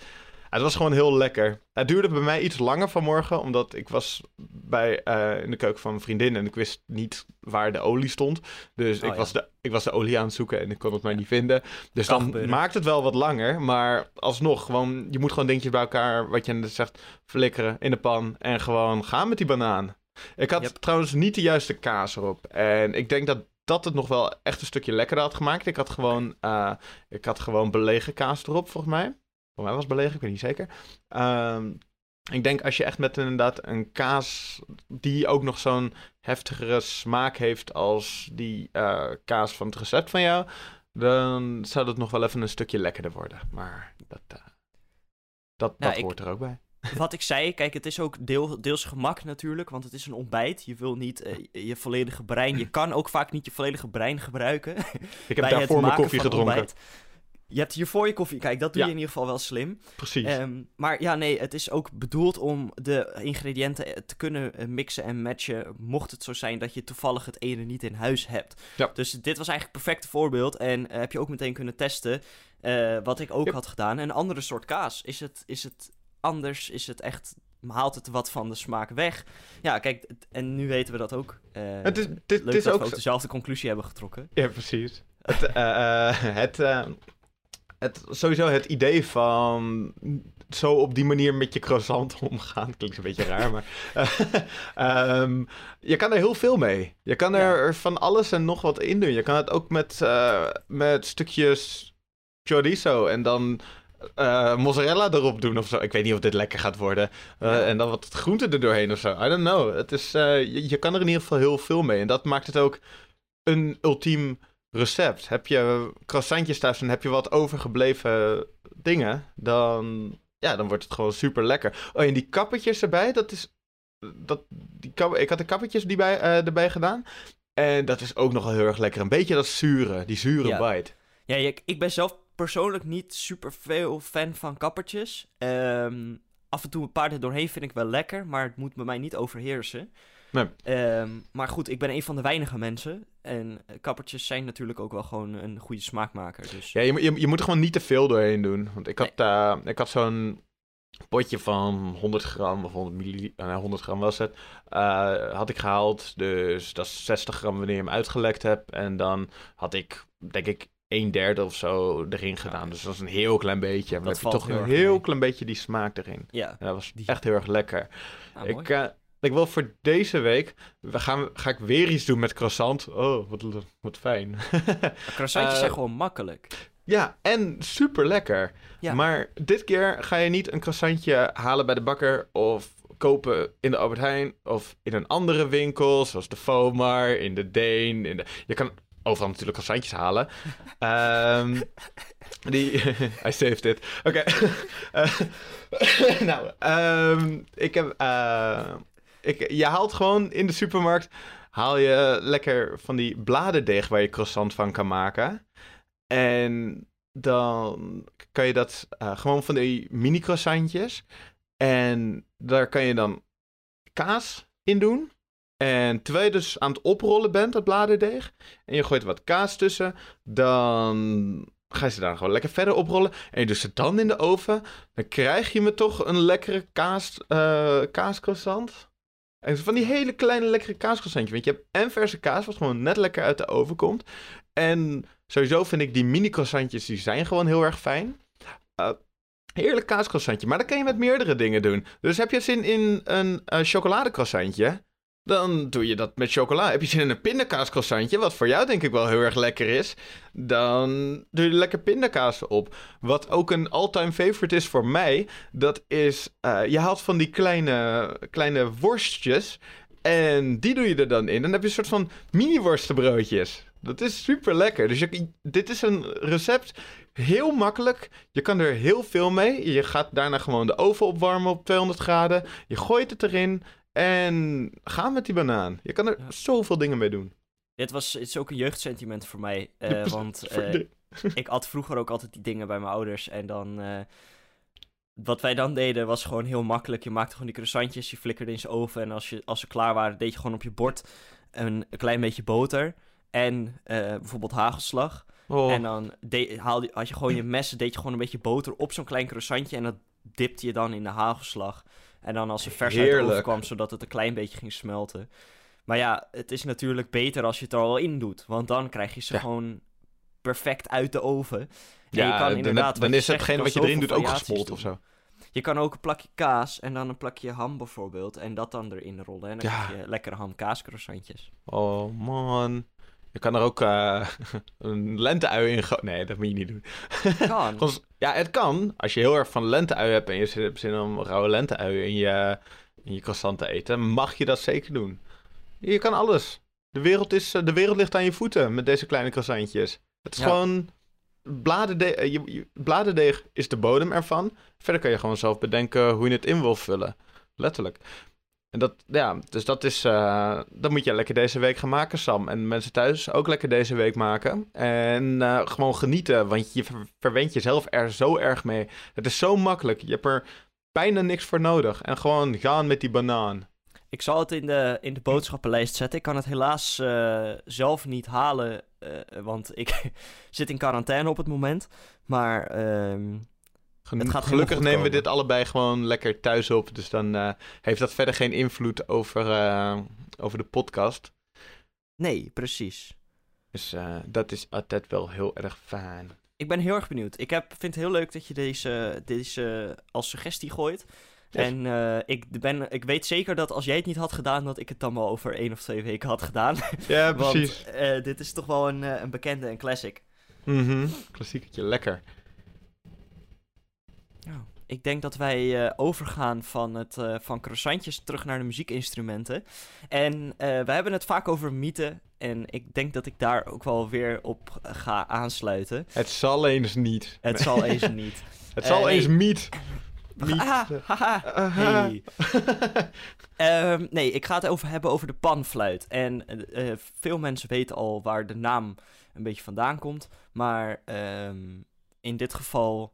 het was gewoon heel lekker. Het duurde bij mij iets langer vanmorgen. Omdat ik was bij, eh, in de keuken van een vriendin. En ik wist niet waar de olie stond. Dus Oh, ik, ja. was de, ik was de olie aan het zoeken en ik kon het maar niet vinden. Dus dan maakt het wel wat langer. Maar alsnog, gewoon, je moet gewoon dingetjes bij elkaar, wat je net zegt, flikkeren in de pan. En gewoon gaan met die banaan. Ik had Yep. trouwens niet de juiste kaas erop. En ik denk dat dat het nog wel echt een stukje lekkerder had gemaakt. Ik had gewoon, eh, ik had gewoon belegen kaas erop, volgens mij. Voor mij was belegen, ik weet niet zeker. Ehm, ik denk als je echt met inderdaad een kaas die ook nog zo'n heftigere smaak heeft als die eh, kaas van het recept van jou. dan zou dat nog wel even een stukje lekkerder worden. Maar dat, uh, dat, Ja, dat ik- hoort er ook bij. Wat ik zei, kijk, het is ook deel, deels gemak natuurlijk, want het is een ontbijt. Je wil niet eh, je volledige brein, je kan ook vaak niet je volledige brein gebruiken. Ik heb bij daarvoor mijn koffie gedronken. ontbijt. Je hebt hiervoor je koffie, kijk, dat doe Ja. je in ieder geval wel slim. Precies. Ehm, maar ja, nee, het is ook bedoeld om de ingrediënten eh, te kunnen eh, mixen en matchen. Mocht het zo zijn dat je toevallig het ene niet in huis hebt. Ja. Dus dit was eigenlijk het perfecte voorbeeld. En eh, heb je ook meteen kunnen testen. wat ik ook Yep. had gedaan. Een andere soort kaas. Is het, is het anders? Is het echt. Haalt het wat van de smaak weg? Ja, kijk, en nu weten we dat ook. Het is, dit, leuk dit is dat ook we ook dezelfde conclusie hebben getrokken. Ja, precies. Het, het, het, sowieso het idee van zo op die manier met je croissant omgaan. Klinkt een beetje raar, maar... eh, ehm, je kan er heel veel mee. Je kan er van alles en nog wat in doen. Je kan het ook met, eh, met stukjes chorizo en dan... eh, mozzarella erop doen of zo. Ik weet niet of dit lekker gaat worden. Eh, Ja. En dan wat groente er doorheen of zo. I don't know. Het is, je, je kan er in ieder geval heel veel mee. En dat maakt het ook een ultiem recept. Heb je croissantjes thuis en heb je wat overgebleven dingen, dan, ja, dan wordt het gewoon super lekker. Oh, en die kappetjes erbij, dat is. Dat, die kap, ik had de kappetjes die bij, eh, erbij gedaan. En dat is ook nogal heel erg lekker. Een beetje dat zure, die zure Ja. bite. Ja, ik, ik ben zelf persoonlijk niet super veel fan van kappertjes. Ehm, af en toe een paar er doorheen vind ik wel lekker, maar het moet bij mij niet overheersen. Nee. Ehm, maar goed, ik ben een van de weinige mensen. En eh, kappertjes zijn natuurlijk ook wel gewoon een goede smaakmaker. Dus Ja, je, moet- je, je moet er gewoon niet te veel doorheen doen. Want ik had, eh, ik had zo'n potje van 100 gram of 100 milliliter, 100 gram was het, eh, had ik gehaald. Dus dat is 60 gram wanneer je hem uitgelekt hebt. En dan had ik, denk ik, een derde of zo erin gedaan. Dus dat is een heel klein beetje. Maar dan heb je toch een heel mee. klein beetje die smaak erin. ja, En dat was Die- echt heel erg lekker. nou, mooi. ik, eh, ik wil voor deze week, we gaan, ga ik weer iets doen met croissant. Oh, wat, wat fijn. Croissantjes eh, zijn gewoon makkelijk. Ja, en super lekker. Ja. Maar dit keer ga je niet een croissantje halen bij de bakker of kopen in de Albert Heijn of in een andere winkel, zoals de Fomar, in de Deen. In de... Je kan overal natuurlijk croissantjes halen. Ehm die... Hij saved dit. Oké. Eh, nou, ehm, ik heb... eh, ik, je haalt gewoon in de supermarkt... Haal je lekker van die bladerdeeg waar je croissant van kan maken. En dan kan je dat eh, gewoon van die mini croissantjes. En daar kan je dan kaas in doen. En terwijl je dus aan het oprollen bent, dat bladerdeeg. En je gooit wat kaas tussen. Dan ga je ze daar gewoon lekker verder oprollen. En je doet ze dan in de oven. Dan krijg je me toch een lekkere kaas, eh kaascroissant. Van die hele kleine lekkere kaascroissantje. Want je hebt en verse kaas, wat gewoon net lekker uit de oven komt. En sowieso vind ik die mini croissantjes, die zijn gewoon heel erg fijn. Eh, heerlijk kaascroissantje, maar dat kan je met meerdere dingen doen. Dus heb je zin in een eh chocoladecroissantje, dan doe je dat met chocola. Heb je zin in een pindakaascroissantje, wat voor jou denk ik wel heel erg lekker is, dan doe je er lekker pindakaas op. Wat ook een all-time favorite is voor mij, dat is, eh, je haalt van die kleine, kleine worstjes en die doe je er dan in. Dan heb je een soort van mini-worstenbroodjes. Dat is super lekker. Dus dit is een recept heel makkelijk. Je kan er heel veel mee. Je gaat daarna gewoon de oven opwarmen op 200 graden. Je gooit het erin en ga met die banaan. Je kan er Ja. zoveel dingen mee doen. Dit was, het is ook een jeugdsentiment voor mij. eh, want eh, ik at vroeger ook altijd die dingen bij mijn ouders. En dan. eh, wat wij dan deden was gewoon heel makkelijk. Je maakte gewoon die croissantjes, je flikkerde in zijn oven. En als, je, als ze klaar waren, deed je gewoon op je bord een, een klein beetje boter. En bijvoorbeeld hagelslag. Oh, En dan de, haalde, had je gewoon je mes, deed je gewoon een beetje boter op zo'n klein croissantje. En dat dipte je dan in de hagelslag. En dan als ze vers uit de oven kwam, zodat het een klein beetje ging smelten. Maar ja, het is natuurlijk beter als je het er al in doet. Want dan krijg je ze Ja. gewoon perfect uit de oven. En ja, je kan dan- inderdaad, dan, je is je wat je erin doet ook gesmolten of zo. Je kan ook een plakje kaas en dan een plakje ham bijvoorbeeld. En dat dan erin rollen. En dan Ja. krijg je lekkere ham-kaas croissantjes. Oh man. Je kan er ook eh, een lenteui in gooien. Nee, dat moet je niet doen. Kan. Ja, het kan. Als je heel erg van lenteui hebt en je hebt zin om rauwe lenteui in je, in je croissant te eten, mag je dat zeker doen. Je kan alles. De wereld, is, eh, de wereld ligt aan je voeten met deze kleine croissantjes. Het is Ja. gewoon... Bladerdeeg, eh, je, je- bladerdeeg is de bodem ervan. Verder kan je gewoon zelf bedenken hoe je het in wil vullen. Letterlijk. En dat, ja, dus dat is... eh, dat moet je lekker deze week gaan maken, Sam. En mensen thuis ook lekker deze week maken. En eh, gewoon genieten, want je ver- verwent jezelf er zo erg mee. Het is zo makkelijk. Je hebt er bijna niks voor nodig. En gewoon gaan met die banaan. Ik zal het in de, in de boodschappenlijst zetten. Ik kan het helaas eh, zelf niet halen, want ik zit in quarantaine op het moment. Maar ehm, Het gaat Gelukkig nemen we dit allebei gewoon lekker thuis op. Dus dan eh, heeft dat verder geen invloed over, eh, over de podcast. nee, precies. Dus eh, dat is altijd wel heel erg fijn. Ik ben heel erg benieuwd. Ik heb, vind het heel leuk dat je deze, deze als suggestie gooit. Yes. En ik, ben, ik weet zeker dat als jij het niet had gedaan, dat ik het dan wel over één of twee weken had gedaan. Ja, precies. Want dit is toch wel een, een bekende en classic. Mhm. Klassieketje, lekker. Ik denk dat wij eh, overgaan van, het, eh, van croissantjes terug naar de muziekinstrumenten. En eh we hebben het vaak over mythen. En ik denk dat ik daar ook wel weer op ga aansluiten. Het zal eens niet. Het zal eens niet. Het zal eens niet. Niet. Ah, haha. Hey. Ehm, nee, ik ga het over hebben over de panfluit. En veel mensen weten al waar de naam een beetje vandaan komt. Maar ehm, in dit geval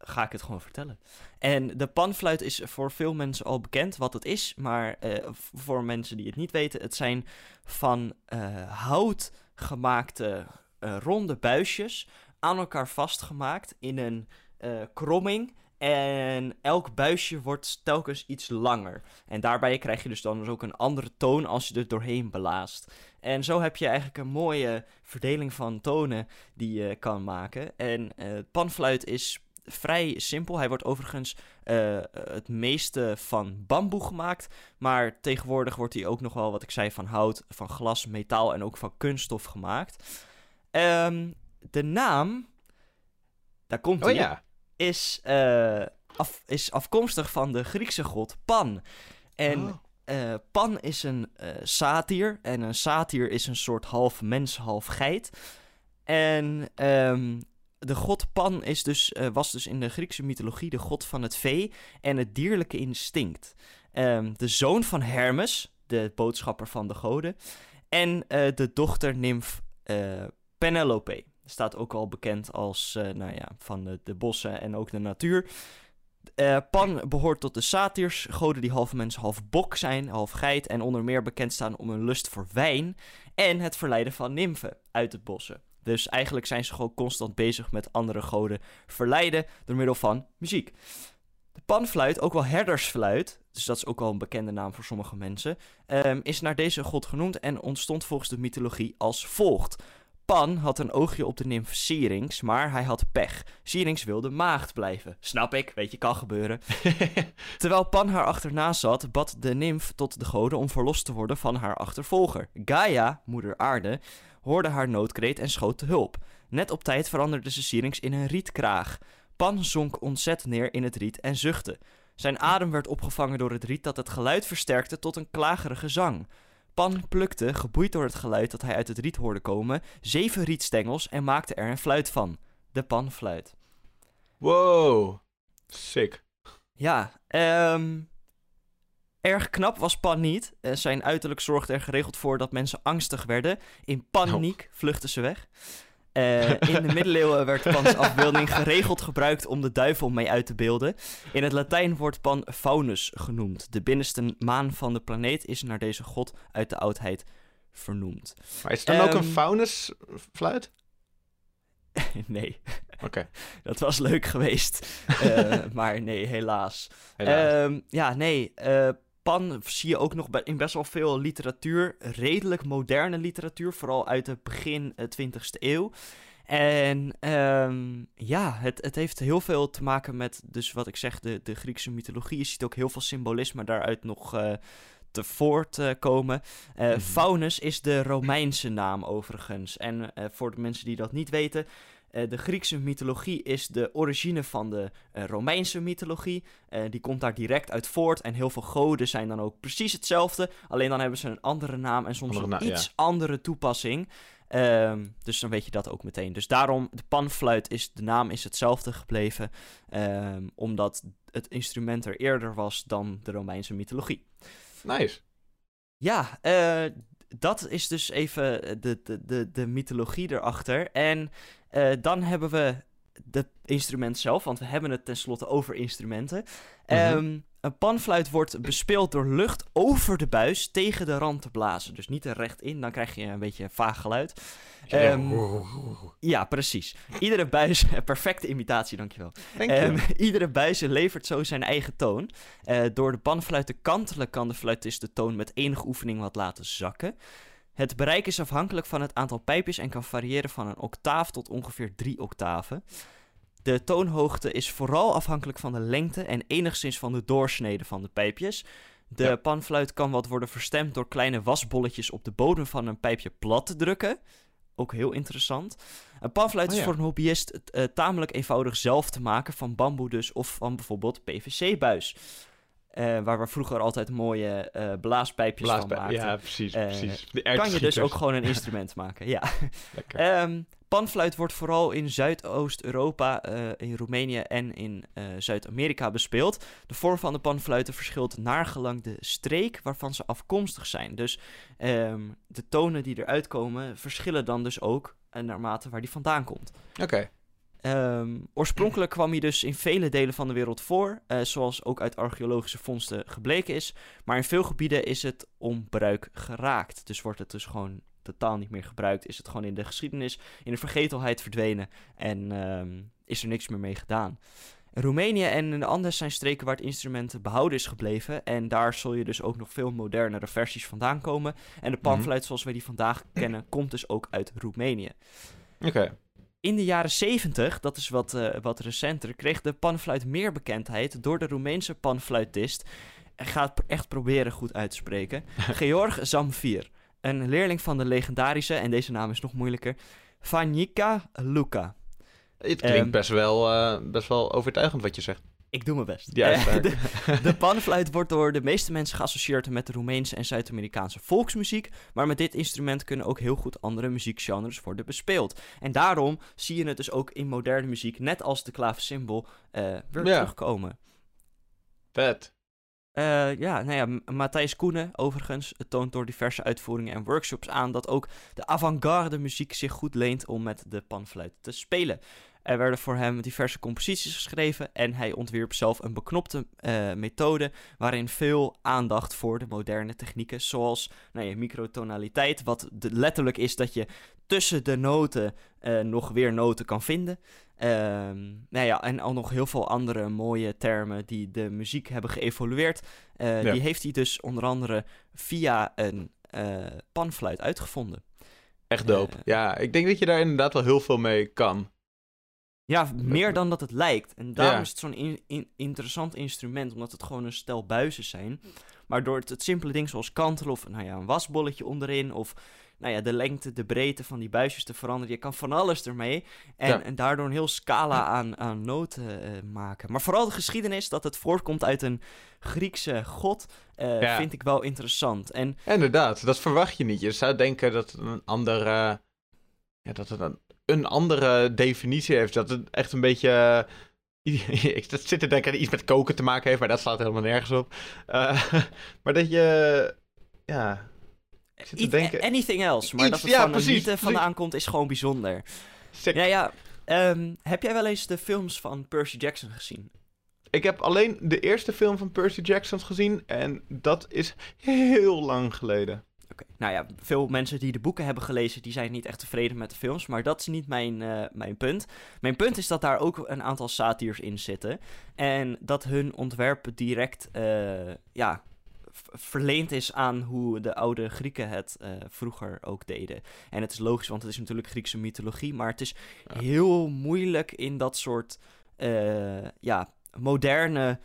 ga ik het gewoon vertellen. En de panfluit is voor veel mensen al bekend wat het is. Maar eh, voor mensen die het niet weten, het zijn van eh, hout gemaakte eh, ronde buisjes aan elkaar vastgemaakt in een kromming. En elk buisje wordt telkens iets langer. En daarbij krijg je dus dan dus ook een andere toon als je er doorheen blaast. En zo heb je eigenlijk een mooie verdeling van tonen die je kan maken. En panfluit is vrij simpel. Hij wordt overigens eh, het meeste van bamboe gemaakt. Maar tegenwoordig wordt hij ook nog wel, wat ik zei, van hout, van glas, metaal en ook van kunststof gemaakt. Ehm, de naam, daar komt Oh hij ja. is, eh, af, is afkomstig van de Griekse god Pan. En Oh. eh, Pan is een eh satyr. En een satyr is een soort half mens, half geit. En ehm, de god Pan is dus, eh, was dus in de Griekse mythologie de god van het vee en het dierlijke instinct. Ehm, de zoon van Hermes, de boodschapper van de goden. En eh, de dochter nimf eh, Penelope. Staat ook al bekend als, nou ja, van de, bossen en ook de natuur. Pan behoort tot de satyrs, goden die half mens, half bok zijn, half geit en onder meer bekend staan om hun lust voor wijn en het verleiden van nimfen uit het bossen. Dus eigenlijk zijn ze gewoon constant bezig met andere goden verleiden door middel van muziek. De panfluit, ook wel herdersfluit, dus dat is ook wel een bekende naam voor sommige mensen, ehm, is naar deze god genoemd en ontstond volgens de mythologie als volgt. Pan had een oogje op de nimf Syrinx, maar hij had pech. Syrinx wilde maagd blijven. Snap ik, weet je, kan gebeuren. Terwijl Pan haar achterna zat, bad de nimf tot de goden om verlost te worden van haar achtervolger. Gaia, moeder aarde, hoorde haar noodkreet en schoot te hulp. Net op tijd veranderde ze Syrinx in een rietkraag. Pan zonk ontzet neer in het riet en zuchtte. Zijn adem werd opgevangen door het riet dat het geluid versterkte tot een klagerige zang. Pan plukte, geboeid door het geluid dat hij uit het riet hoorde komen, zeven rietstengels en maakte er een fluit van. De panfluit. Wow. Sick. Ja, ehm erg knap was Pan niet. Eh, zijn uiterlijk zorgde er geregeld voor dat mensen angstig werden. In paniek vluchtten ze weg. Eh, in de middeleeuwen werd Pans afbeelding geregeld gebruikt om de duivel mee uit te beelden. In het Latijn wordt Pan Faunus genoemd. De binnenste maan van de planeet is naar deze god uit de oudheid vernoemd. Maar is het dan ook een Ehm, faunusfluit? nee, Oké. dat was leuk geweest. Eh, maar nee, helaas. helaas. Ehm, ja, nee. eh, Pan zie je ook nog in best wel veel literatuur. Redelijk moderne literatuur. Vooral uit het begin eh, 20e eeuw. En ehm, ja, het, het heeft heel veel te maken met, dus wat ik zeg, de, de Griekse mythologie. Je ziet ook heel veel symbolisme daaruit nog eh, te voortkomen. Eh Mhm. Faunus is de Romeinse naam overigens. En eh, voor de mensen die dat niet weten, eh, de Griekse mythologie is de origine van de eh, Romeinse mythologie. Eh, die komt daar direct uit voort. En heel veel goden zijn dan ook precies hetzelfde. Alleen dan hebben ze een andere naam en soms een iets andere toepassing. Ehm, dus dan weet je dat ook meteen. Dus daarom, de panfluit is, de naam is hetzelfde gebleven, ehm, omdat het instrument er eerder was dan de Romeinse mythologie. Nice. Ja, eh, dat is dus even de, de, de, de mythologie erachter. En eh, dan hebben we het instrument zelf, want we hebben het tenslotte over instrumenten. Mhm. Ehm, een panfluit wordt bespeeld door lucht over de buis tegen de rand te blazen. Dus niet er recht in, dan krijg je een beetje een vaag geluid. Ehm, ja, precies. Iedere buis, perfecte imitatie, dankjewel. Ehm, iedere buis levert zo zijn eigen toon. Eh, door de panfluit te kantelen kan de fluitist de toon met enige oefening wat laten zakken. Het bereik is afhankelijk van het aantal pijpjes en kan variëren van een octaaf tot ongeveer drie octaven. De toonhoogte is vooral afhankelijk van de lengte en enigszins van de doorsnede van de pijpjes. De Ja. panfluit kan wat worden verstemd door kleine wasbolletjes op de bodem van een pijpje plat te drukken. Ook heel interessant. Een panfluit Oh is voor een hobbyist eh, tamelijk eenvoudig zelf te maken, van bamboe dus, of van bijvoorbeeld PVC-buis. Eh, waar we vroeger altijd mooie eh, blaaspijpjes van maakten. Ja, precies, Eh, precies. De kan je dus ook gewoon een instrument maken, ja. Ehm, panfluit wordt vooral in Zuidoost-Europa, in Roemenië en in Zuid-Amerika bespeeld. De vorm van de panfluiten verschilt naar gelang de streek waarvan ze afkomstig zijn. Dus ehm, de tonen die eruit komen verschillen dan dus ook naarmate waar die vandaan komt. Oké. Ehm, oorspronkelijk kwam hij dus in vele delen van de wereld voor, eh, zoals ook uit archeologische vondsten gebleken is. Maar in veel gebieden is het onbruik geraakt. Dus wordt het dus gewoon totaal niet meer gebruikt. Is het gewoon in de geschiedenis, in de vergetelheid verdwenen en ehm, is er niks meer mee gedaan. Roemenië en in de Andes zijn streken waar het instrument behouden is gebleven. En daar zul je dus ook nog veel modernere versies vandaan komen. En de panfluit zoals wij die vandaag kennen, komt dus ook uit Roemenië. Oké. In de jaren 70, dat is wat, eh, wat recenter, kreeg de panfluit meer bekendheid door de Roemeense panfluitist. Ik ga het echt proberen goed uit te spreken. Georg Zamfir. Een leerling van de legendarische, en deze naam is nog moeilijker, Vanica Luca. Het klinkt Ehm, best, wel, eh, best wel overtuigend wat je zegt. Ik doe mijn best. Eh, de, de panfluit wordt door de meeste mensen geassocieerd met de Roemeense en Zuid-Amerikaanse volksmuziek. Maar met dit instrument kunnen ook heel goed andere muziekgenres worden bespeeld. En daarom zie je het dus ook in moderne muziek, net als de klaversymbol, eh weer Ja. terugkomen. Vet. Eh, ja, nou ja, Matthijs Koenen, overigens, toont door diverse uitvoeringen en workshops aan dat ook de avant-garde muziek zich goed leent om met de panfluit te spelen. Er werden voor hem diverse composities geschreven en hij ontwierp zelf een beknopte eh, methode waarin veel aandacht voor de moderne technieken zoals nou ja, microtonaliteit, wat de- letterlijk is dat je tussen de noten eh, nog weer noten kan vinden. Ehm, nou ja, en al nog heel veel andere mooie termen die de muziek hebben geëvolueerd. Eh, Ja. Die heeft hij dus onder andere via een panfluit uitgevonden. Echt dope. Ja, ik denk dat je daar inderdaad wel heel veel mee kan. Ja, meer dan dat het lijkt. En daarom Ja. is het zo'n in- in- interessant instrument, omdat het gewoon een stel buizen zijn. Maar door het, het simpele ding zoals kantelen of nou ja, een wasbolletje onderin of nou ja, de lengte, de breedte van die buisjes te veranderen. Je kan van alles ermee en, Ja. en daardoor een heel scala aan, aan noten eh, maken. Maar vooral de geschiedenis, dat het voortkomt uit een Griekse god, eh, Ja. vind ik wel interessant. En Inderdaad, dat verwacht je niet. Je zou denken dat een andere, ja, dat het een, een andere definitie heeft. Dat het echt een beetje... eh, ik zit te denken dat iets met koken te maken heeft, maar dat slaat helemaal nergens op. Eh, maar dat je... Ja, ik zit te denken... anything else, maar Iets, dat het ja, van precies, vandaan komt, is gewoon bijzonder. sick. Ja, ja. ehm, heb jij wel eens de films van Percy Jackson gezien? Ik heb alleen de eerste film van Percy Jackson gezien en dat is heel lang geleden. Oké. Nou ja, veel mensen die de boeken hebben gelezen, die zijn niet echt tevreden met de films. Maar dat is niet mijn, eh, mijn punt. Mijn punt is dat daar ook een aantal satirs in zitten. En dat hun ontwerp direct, eh, ja, verleend is aan hoe de oude Grieken het eh, vroeger ook deden. En het is logisch, want het is natuurlijk Griekse mythologie. Maar het is Ja. heel moeilijk in dat soort, ja, moderne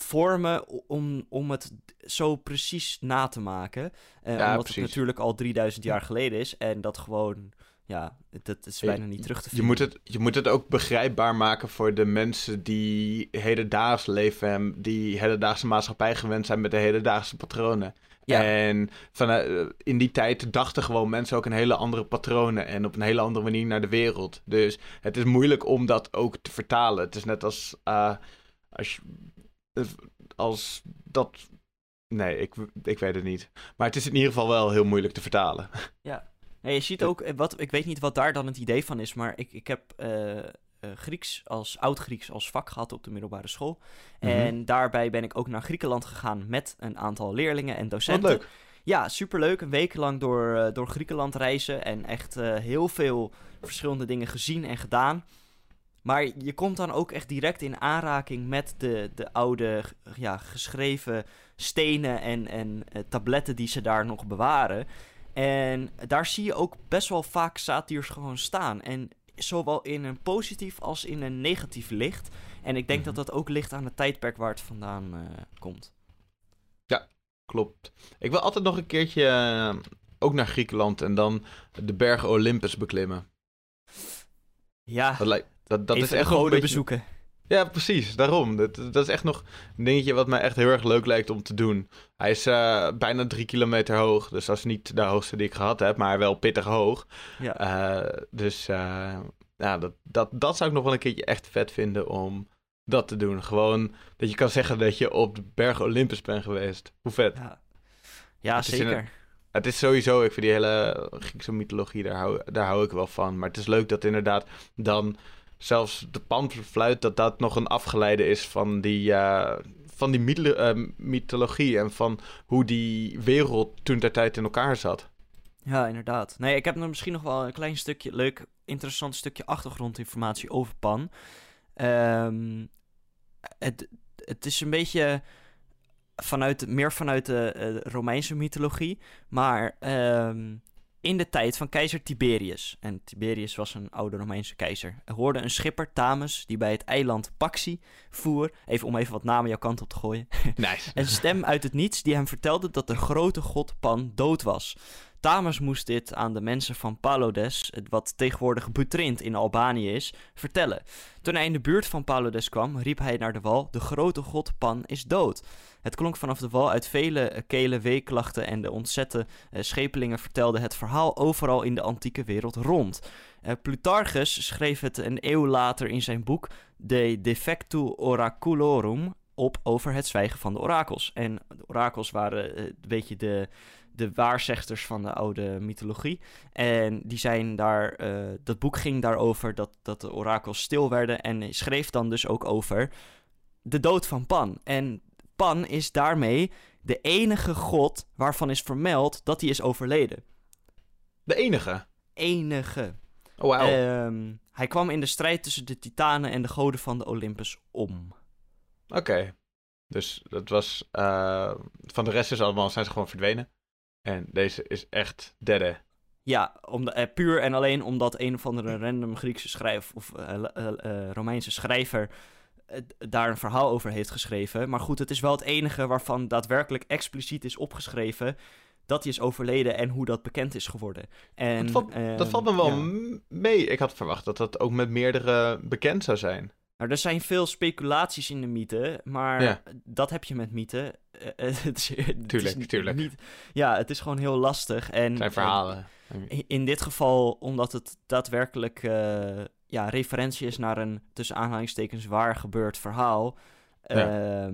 vormen om, om het zo precies na te maken. Eh, Ja, omdat precies. het natuurlijk al 3000 jaar geleden is en dat gewoon ja, dat is Je- bijna niet terug te Je vinden. moet, het, je moet het ook begrijpbaar maken voor de mensen die hedendaags leven en die hedendaagse maatschappij gewend zijn met de hedendaagse patronen. Ja. En vanuit, eh, in die tijd dachten gewoon mensen ook een hele andere patronen en op een hele andere manier naar de wereld. Dus het is moeilijk om dat ook te vertalen. Het is net als, eh, als, je- eh, als dat. Nee, ik, ik weet het niet. Maar het is in ieder geval wel heel moeilijk te vertalen. Nee, je ziet ook, eh, wat, ik weet niet wat daar dan het idee van is, maar ik, ik heb eh, eh, Grieks als oud-Grieks als vak gehad op de middelbare school. Mhm. En daarbij ben ik ook naar Griekenland gegaan met een aantal leerlingen en Wat docenten. leuk. Ja, superleuk. Een week lang door, eh, door Griekenland reizen en echt eh, heel veel verschillende dingen gezien en gedaan. Maar je komt dan ook echt direct in aanraking met de, de oude ja, geschreven stenen en, en eh, tabletten die ze daar nog bewaren. En daar zie je ook best wel vaak satirs gewoon staan. En zowel in een positief als in een negatief licht. En ik denk Mhm. dat dat ook ligt aan het tijdperk waar het vandaan eh, komt. Klopt. Ik wil altijd nog een keertje eh, ook naar Griekenland en dan de berg Olympus beklimmen. Ja, Dat, lijkt, dat, dat even is echt goden beetje... bezoeken. Ja, precies. Daarom. Dat, dat is echt nog een dingetje wat mij echt heel erg leuk lijkt om te doen. Hij is eh, bijna drie kilometer hoog. Dus dat is niet de hoogste die ik gehad heb, maar wel pittig hoog. Ja. Eh, dus eh, ja, dat, dat, dat zou ik nog wel een keertje echt vet vinden om dat te doen. Gewoon dat je kan zeggen dat je op de berg Olympus bent geweest. Hoe vet. Ja, ja Het zeker. Het is sowieso, ik vind die hele Griekse mythologie, daar hou, daar hou ik wel van. Maar het is leuk dat inderdaad dan zelfs de panfluit, dat dat nog een afgeleide is van die, eh, van die eh, mythologie en van hoe die wereld toen ter tijd in elkaar zat. Ja, inderdaad. Nee, ik heb nog misschien nog wel een klein stukje, leuk, interessant stukje achtergrondinformatie over Pan. Ehm, het, het is een beetje vanuit, meer vanuit de eh, Romeinse mythologie, maar ehm, in de tijd van keizer Tiberius, en Tiberius was een oude Romeinse keizer, er hoorde een schipper, Thamus, die bij het eiland Paxi voer, even om even wat namen jouw kant op te gooien, Nice. een stem uit het niets die hem vertelde dat de grote god Pan dood was. Thamus moest dit aan de mensen van Palodes, wat tegenwoordig Butrint in Albanië is, vertellen. Toen hij in de buurt van Palodes kwam, riep hij naar de wal: De grote god Pan is dood. Het klonk vanaf de wal uit vele eh, kelen weeklachten en de ontzette eh, schepelingen vertelden het verhaal overal in de antieke wereld rond. Eh, Plutarchus schreef het een eeuw later in zijn boek De Defectu Oraculorum op over het zwijgen van de orakels. En de orakels waren een beetje de, de waarzegsters van de oude mythologie. En die zijn daar, eh, dat boek ging daarover dat, dat de orakels stil werden. En schreef dan dus ook over de dood van Pan. En Pan is daarmee de enige god waarvan is vermeld dat hij is overleden. De enige. Enige. Oh, wauw. Ehm, hij kwam in de strijd tussen de titanen en de goden van de Olympus om. Oké. Dus dat was... eh, van de rest is allemaal, zijn ze gewoon verdwenen. En deze is echt derde. Ja, om eh, puur en alleen omdat een of andere random Griekse schrijver of eh, eh, Romeinse schrijver daar een verhaal over heeft geschreven. Maar goed, het is wel het enige waarvan daadwerkelijk expliciet is opgeschreven dat hij is overleden en hoe dat bekend is geworden. En, dat, valt, dat ehm, valt me wel ja. m- mee. Ik had verwacht dat dat ook met meerdere bekend zou zijn. Nou, er zijn veel speculaties in de mythe, maar Ja. dat heb je met mythe. Eh, eh, het is, het is Tuurlijk, niet- tuurlijk. Niet, ja, het is gewoon heel lastig. En, Het zijn verhalen. In- In dit geval, omdat het daadwerkelijk eh, ja, referentie is naar een tussen aanhalingstekens waar gebeurd verhaal. Ja. Ja,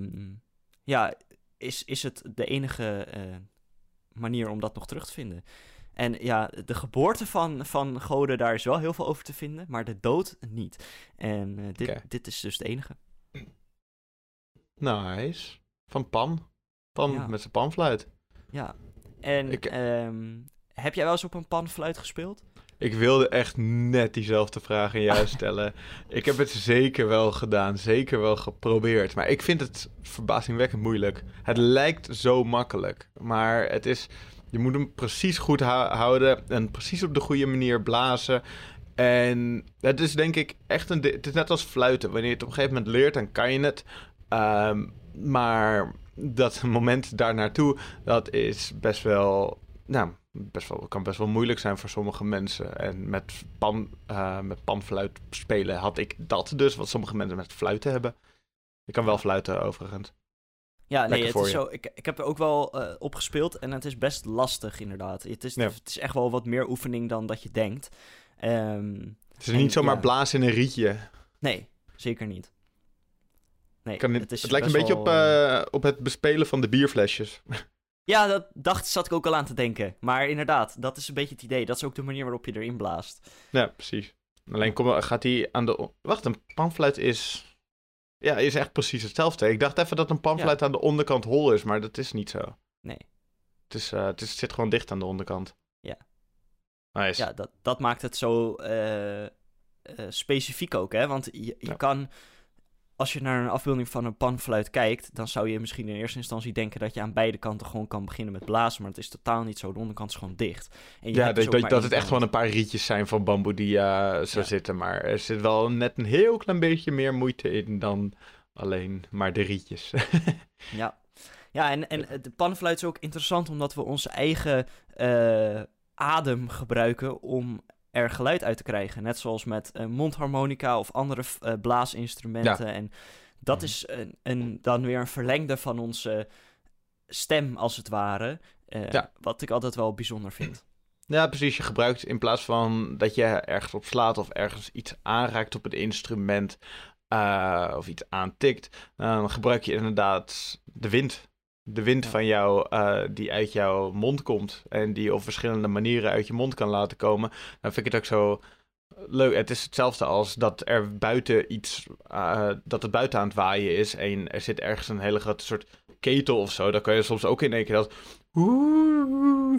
ja is, is het de enige eh, manier om dat nog terug te vinden. En ja, de geboorte van, van goden, daar is wel heel veel over te vinden, maar de dood niet. En eh, dit, dit is dus de enige. Nice. Van Pan. Pan Ja. met zijn panfluit. Ja. En Ik- ehm, heb jij wel eens op een panfluit gespeeld? Ik wilde echt net diezelfde vraag aan jou stellen. ik heb het zeker wel gedaan, zeker wel geprobeerd. Maar ik vind het verbazingwekkend moeilijk. Het lijkt zo makkelijk, maar het is... Je moet hem precies goed hou- houden en precies op de goede manier blazen. En het is denk ik echt een... Het is net als fluiten. Wanneer je het op een gegeven moment leert, dan kan je het. Ehm, maar dat moment daar naartoe, dat is best wel nou, best wel, kan best wel moeilijk zijn voor sommige mensen. En met, pan, uh, met panfluit spelen had ik dat dus, wat sommige mensen met fluiten hebben. Ik kan wel fluiten overigens. Ja, nee, het is zo, ik, ik heb er ook wel uh, op gespeeld en het is best lastig inderdaad. Het is, het is echt wel wat meer oefening dan dat je denkt. Um, het is niet zomaar blazen in een rietje. Nee, zeker niet. Nee, kan het, het lijkt een beetje op, uh, op het bespelen van de bierflesjes. Ja, dat dacht, zat ik ook al aan te denken. Maar inderdaad, dat is een beetje het idee. Dat is ook de manier waarop je erin blaast. Ja, precies. Alleen kom, gaat hij aan de... Wacht, een panfluit is... Ja, is echt precies hetzelfde. Ik dacht even dat een panfluit aan de onderkant hol is, maar dat is niet zo. Nee. Het, is, uh, het, is, zit gewoon dicht aan de onderkant. Ja. Nice. Ja, dat, dat maakt het zo uh, uh, specifiek ook, hè. Want je, je ja. kan als je naar een afbeelding van een panfluit kijkt, dan zou je misschien in eerste instantie denken dat je aan beide kanten gewoon kan beginnen met blazen. Maar het is totaal niet zo. De onderkant is gewoon dicht. En ja, dus dat, dat het echt gewoon een paar rietjes zijn van bamboe die uh, zo zitten. Maar er zit wel net een heel klein beetje meer moeite in dan alleen maar de rietjes. ja. Ja, en, en de panfluit is ook interessant omdat we onze eigen uh, adem gebruiken om er geluid uit te krijgen. Net zoals met uh, mondharmonica of andere uh, blaasinstrumenten. En dat mhm. is een, een, dan weer een verlengde van onze stem, als het ware. Uh, ja. Wat ik altijd wel bijzonder vind. Ja, precies. Je gebruikt in plaats van dat je ergens op slaat of ergens iets aanraakt op het instrument of iets aantikt, dan gebruik je inderdaad de wind de wind van jou, uh, die uit jouw mond komt en die op verschillende manieren uit je mond kan laten komen, dan vind ik het ook zo leuk. Het is hetzelfde als dat er buiten iets, uh, dat het buiten aan het waaien is en er zit ergens een hele grote soort ketel of zo. Dan kan je soms ook in één keer dat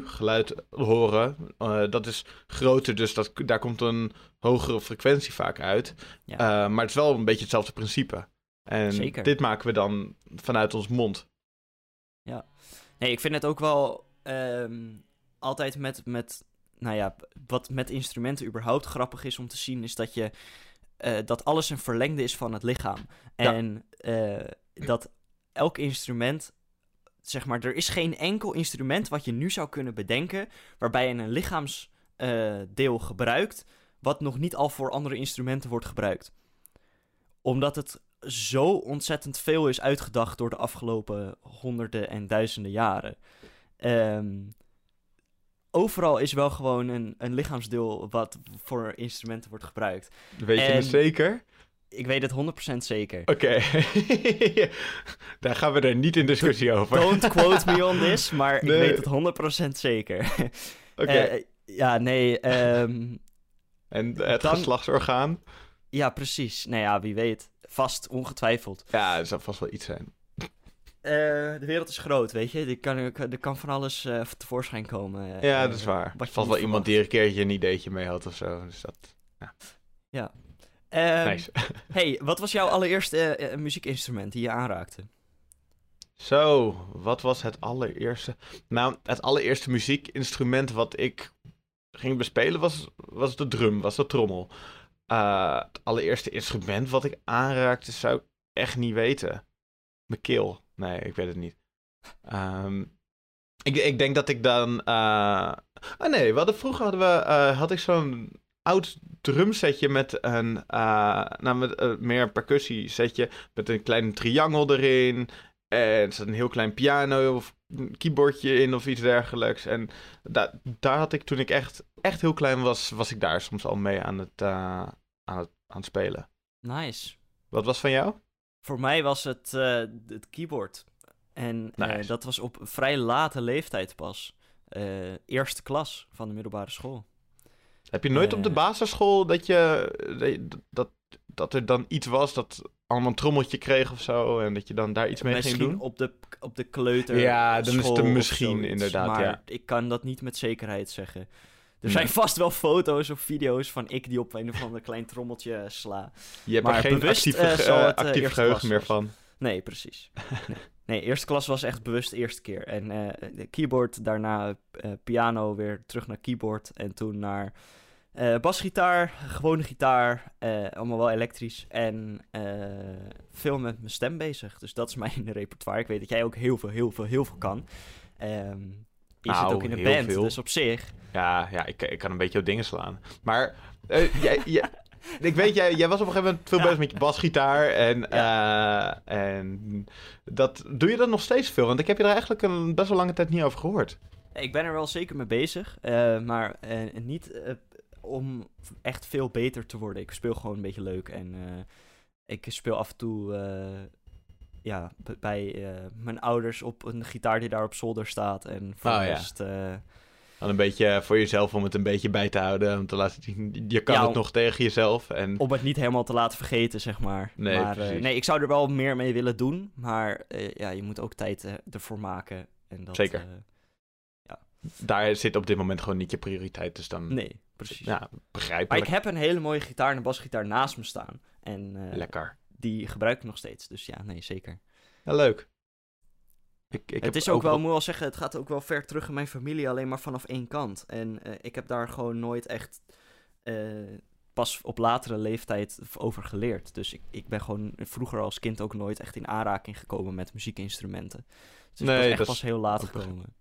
geluid horen. Uh, dat is groter, dus dat, daar komt een hogere frequentie vaak uit. Ja. maar het is wel een beetje hetzelfde principe. En Zeker. dit maken we dan vanuit ons mond. Ja. Nee, ik vind het ook wel um, altijd met, met, nou ja, wat met instrumenten überhaupt grappig is om te zien, is dat je, uh, dat alles een verlengde is van het lichaam. En ja. uh, dat elk instrument, zeg maar, er is geen enkel instrument wat je nu zou kunnen bedenken, waarbij je een lichaamsdeel uh, gebruikt, wat nog niet al voor andere instrumenten wordt gebruikt. Omdat het zo ontzettend veel is uitgedacht door de afgelopen honderden en duizenden jaren. Um, overal is wel gewoon een, een lichaamsdeel wat voor instrumenten wordt gebruikt. Weet je het zeker? Ik weet het 100% zeker. Oké. Okay. Daar gaan we er niet in discussie over. Don't quote me on this, maar nee. ik weet het 100% zeker. Oké. Okay. Uh, ja, nee. Um, en het dan... geslachtsorgaan? Ja, precies. Nou ja, wie weet. Vast, ongetwijfeld. Ja, er zal vast wel iets zijn. Uh, de wereld is groot, weet je. Er kan, er kan van alles uh, tevoorschijn komen. ja, uh, dat is waar. Vast wel iemand die er een keertje een ideetje mee had of zo. Dus dat, ja. ja. Um, nice. hey, wat was jouw allereerste muziekinstrument die je aanraakte? Zo, wat was het allereerste? Nou, het allereerste muziekinstrument wat ik ging bespelen was, was de drum, was de trommel. Uh, het allereerste instrument wat ik aanraakte zou ik echt niet weten. Mijn keel. Nee, ik weet het niet. Um, ik, ik denk dat ik dan... Ah nee, we hadden, vroeger hadden we, uh, had ik zo'n oud drumsetje met een... nou, met meer percussie setje met een klein triangel erin. En er zat een heel klein piano of een keyboardje in of iets dergelijks. En da daar had ik toen ik echt, echt heel klein was, was ik daar soms al mee aan het, uh, aan het, aan het spelen. Nice. Wat was van jou? Voor mij was het uh, het keyboard. En nice. uh, dat was op vrij late leeftijd pas. eerste klas van de middelbare school. Heb je nooit op de basisschool dat je dat, dat er dan iets was dat allemaal een trommeltje kreeg of zo. En dat je dan daar iets mee misschien ging doen? op de, op de kleuter. Ja, dan is het een misschien inderdaad. Maar ja. ik kan dat niet met zekerheid zeggen. Er zijn vast wel foto's of video's van ik die op een of ander klein trommeltje sla. Je hebt maar er geen bewust, actief, uh, uh, actief geheugen meer van. Nee, precies. nee. nee, eerste klas was echt bewust de eerste keer. En uh, keyboard, daarna piano, weer terug naar keyboard. En toen naar uh, basgitaar, gewone gitaar, uh, allemaal wel elektrisch. En uh, veel met mijn stem bezig. Dus dat is mijn repertoire. Ik weet dat jij ook heel veel, heel veel, heel veel kan. Um, Je zit Nou, ook in een band, veel. dus op zich. Ja, ja ik, ik kan een beetje op dingen slaan. Maar eh, jij, jij- ik weet, jij, jij was op een gegeven moment veel Ja. bezig met je basgitaar. En, eh, en dat, doe je dat nog steeds veel? Want ik heb je er eigenlijk een best wel lange tijd niet over gehoord. Ik ben er wel zeker mee bezig, eh, maar eh, niet eh, om echt veel beter te worden. Ik speel gewoon een beetje leuk en eh, ik speel af en toe eh, ja, bij eh, mijn ouders op een gitaar die daar op zolder staat. En voor Oh, de ja. rest, Dan een beetje voor jezelf om het een beetje bij te houden. Want te laten zien, je kan Ja, het om- nog tegen jezelf. En om het niet helemaal te laten vergeten, zeg maar. Nee, maar, nee, ik zou er wel meer mee willen doen, maar ja, je moet ook tijd ervoor maken. En dat, Zeker. Daar zit op dit moment gewoon niet je prioriteit. Dus dan, nee, precies. ja, maar begrijpelijk. ik heb een hele mooie gitaar en een basgitaar naast me staan. En eh, Lekker. die gebruik ik nog steeds. Dus ja, nee, zeker. Ja, leuk. Ik, ik het is ook wel, moet wel zeggen, het gaat ook wel ver terug in mijn familie, alleen maar vanaf één kant. En eh, ik heb daar gewoon nooit echt eh, pas op latere leeftijd over geleerd. Dus ik, ik ben gewoon vroeger als kind ook nooit echt in aanraking gekomen met muziekinstrumenten. Dus Nee, het was echt dat pas heel laat gekomen.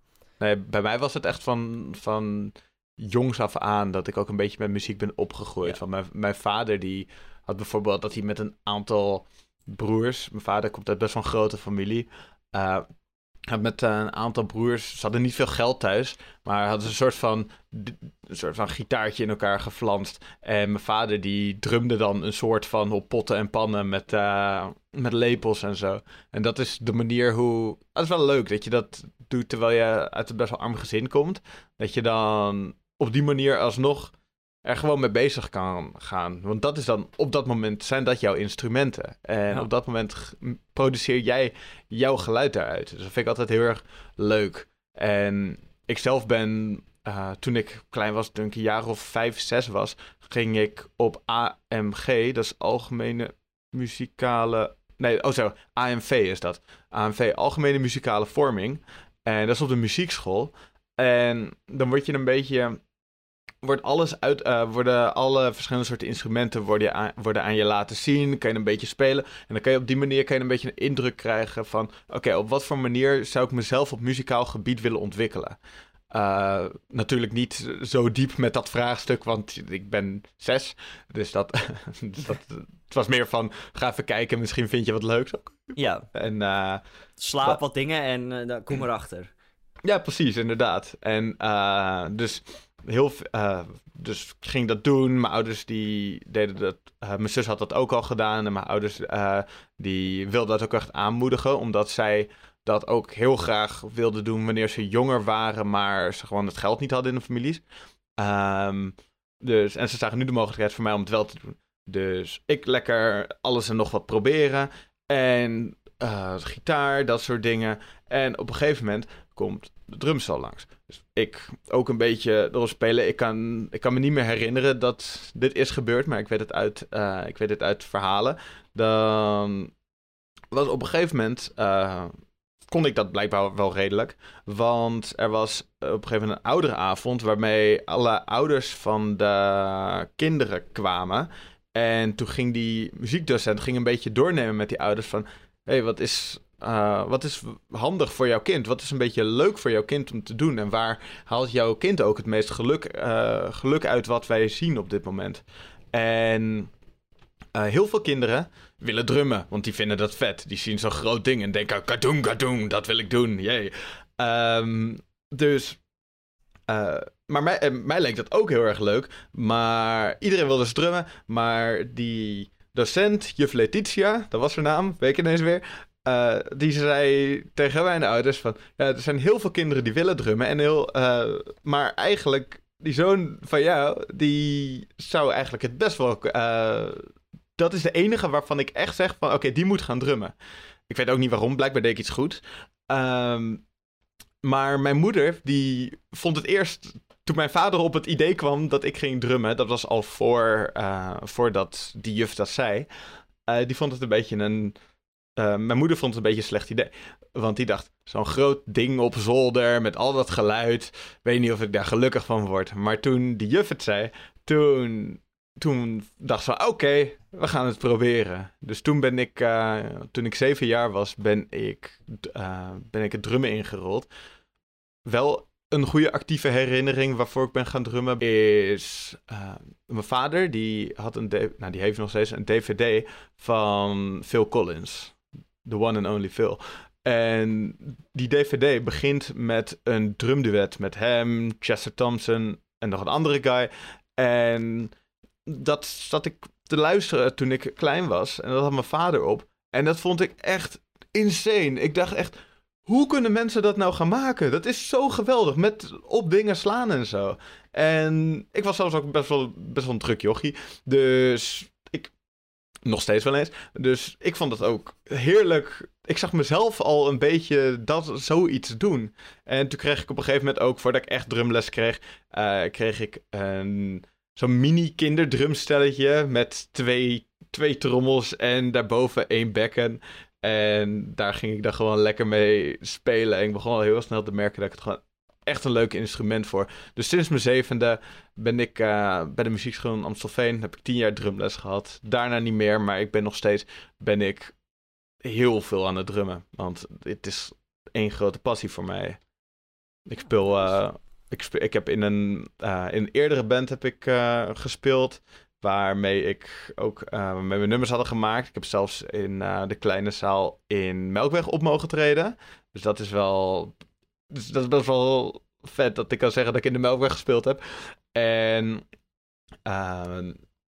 Nee, bij mij was het echt van, van jongs af aan dat ik ook een beetje met muziek ben opgegroeid. Ja. Van mijn, mijn vader die had bijvoorbeeld dat hij met een aantal broers... Mijn vader komt uit best wel een grote familie. eh, had met eh, een aantal broers... Ze hadden niet veel geld thuis, maar hadden ze een soort van... Een soort van gitaartje in elkaar geflanst. En mijn vader die drumde dan een soort van op potten en pannen met, eh, met lepels en zo. En dat is de manier hoe... Dat is wel leuk dat je dat doet terwijl je uit een best wel arm gezin komt. Dat je dan op die manier alsnog er gewoon mee bezig kan gaan. Want dat is dan, op dat moment zijn dat jouw instrumenten. En Ja. op dat moment produceer jij jouw geluid daaruit. Dus dat vind ik altijd heel erg leuk. En ik zelf ben, eh, toen ik klein was, toen ik een jaar of vijf, zes was, ging ik op AMG, dat is Algemene Muzikale... Nee, oh zo, AMV is dat. AMV, Algemene Muzikale Vorming. En dat is op de muziekschool. En dan word je een beetje... Wordt alles uit... eh, worden alle verschillende soorten instrumenten worden, aan, worden aan je laten zien. Kan je een beetje spelen. En dan kan je op die manier kan je een beetje een indruk krijgen van... Oké, op wat voor manier zou ik mezelf op muzikaal gebied willen ontwikkelen? Eh, natuurlijk niet zo diep met dat vraagstuk, want ik ben zes. Dus dat, dus dat het was meer van, ga even kijken, misschien vind je wat leuks ook. Ja, En eh, slaap wat dingen en dan kom erachter. ja, precies, inderdaad. En dus heel eh, dus ging dat doen. Mijn ouders die deden dat. eh, mijn zus had dat ook al gedaan. En mijn ouders eh, die wilden dat ook echt aanmoedigen. Omdat zij dat ook heel graag wilden doen wanneer ze jonger waren. Maar ze gewoon het geld niet hadden in de families. Ehm, dus, en ze zagen nu de mogelijkheid voor mij om het wel te doen. Dus ik lekker alles en nog wat proberen. En eh, gitaar, dat soort dingen. En op een gegeven moment komt de drumstel langs. Dus ik ook een beetje erop spelen. Ik kan, ik kan me niet meer herinneren dat dit is gebeurd, maar ik weet het uit, eh, ik weet het uit verhalen. Dan was op een gegeven moment eh, kon ik dat blijkbaar wel redelijk. Want er was op een gegeven moment een oudere avond waarmee alle ouders van de kinderen kwamen. En toen ging die muziekdocent ging een beetje doornemen met die ouders van... Hey, wat is uh, wat is handig voor jouw kind? Wat is een beetje leuk voor jouw kind om te doen? En waar haalt jouw kind ook het meest geluk, uh, geluk uit wat wij zien op dit moment? En uh, heel veel kinderen willen drummen, want die vinden dat vet. Die zien zo'n groot ding en denken, kadoen, kadoen, dat wil ik doen, jee. Um, dus... Maar mij, leek dat ook heel erg leuk. Maar iedereen wilde dus drummen. Maar die docent, juf Letitia, dat was haar naam, weet ik ineens weer. Uh, die zei tegen mijn ouders van... Ja, er zijn heel veel kinderen die willen drummen. En heel, uh, maar eigenlijk, die zoon van jou... die zou eigenlijk het best wel... Uh, dat is de enige waarvan ik echt zeg van... oké, die moet gaan drummen. Ik weet ook niet waarom, blijkbaar deed ik iets goed. Um, maar mijn moeder, die vond het eerst... Toen mijn vader op het idee kwam dat ik ging drummen... dat was al voor, voordat die juf dat zei... die vond het een beetje een... Uh, mijn moeder vond het een beetje een slecht idee. Want die dacht, zo'n groot ding op zolder met al dat geluid. Weet niet of ik daar gelukkig van word. Maar toen die juf het zei, toen, toen dacht ze, oké, we gaan het proberen. Dus toen ben ik, toen ik zeven jaar was, ben ik, ben ik het drummen ingerold. Wel een goede actieve herinnering waarvoor ik ben gaan drummen is uh, mijn vader. Die had een, nou, die heeft nog steeds een DVD van Phil Collins, the one and only Phil. En die DVD begint met een drumduet met hem, Chester Thompson en nog een andere guy. En dat zat ik te luisteren toen ik klein was. En dat had mijn vader op. En dat vond ik echt insane. Ik dacht echt, hoe kunnen mensen dat nou gaan maken? Dat is zo geweldig, met op dingen slaan en zo. En ik was zelfs ook best wel, best wel een druk jochie. Dus ik, nog steeds wel eens. Dus ik vond het ook heerlijk. Ik zag mezelf al een beetje dat, zoiets doen. En toen kreeg ik op een gegeven moment ook, voordat ik echt drumles kreeg, uh, kreeg ik een zo'n mini kinderdrumstelletje met twee, twee trommels en daarboven één bekken. En daar ging ik dan gewoon lekker mee spelen. En ik begon al heel snel te merken dat ik het gewoon echt een leuk instrument voor. Dus sinds mijn zevende ben ik uh, bij de muziekschool in Amstelveen. Heb ik tien jaar drumles gehad. Daarna niet meer, maar ik ben nog steeds ben ik heel veel aan het drummen. Want het is één grote passie voor mij. Ik speel, uh, ik, speel ik heb in een, uh, in een eerdere band heb ik gespeeld. Waarmee ik ook uh, met mijn nummers hadden gemaakt. Ik heb zelfs in uh, de kleine zaal in Melkweg op mogen treden. Dus dat is wel. Dus dat is best wel vet dat ik kan zeggen dat ik in de Melkweg gespeeld heb. En uh,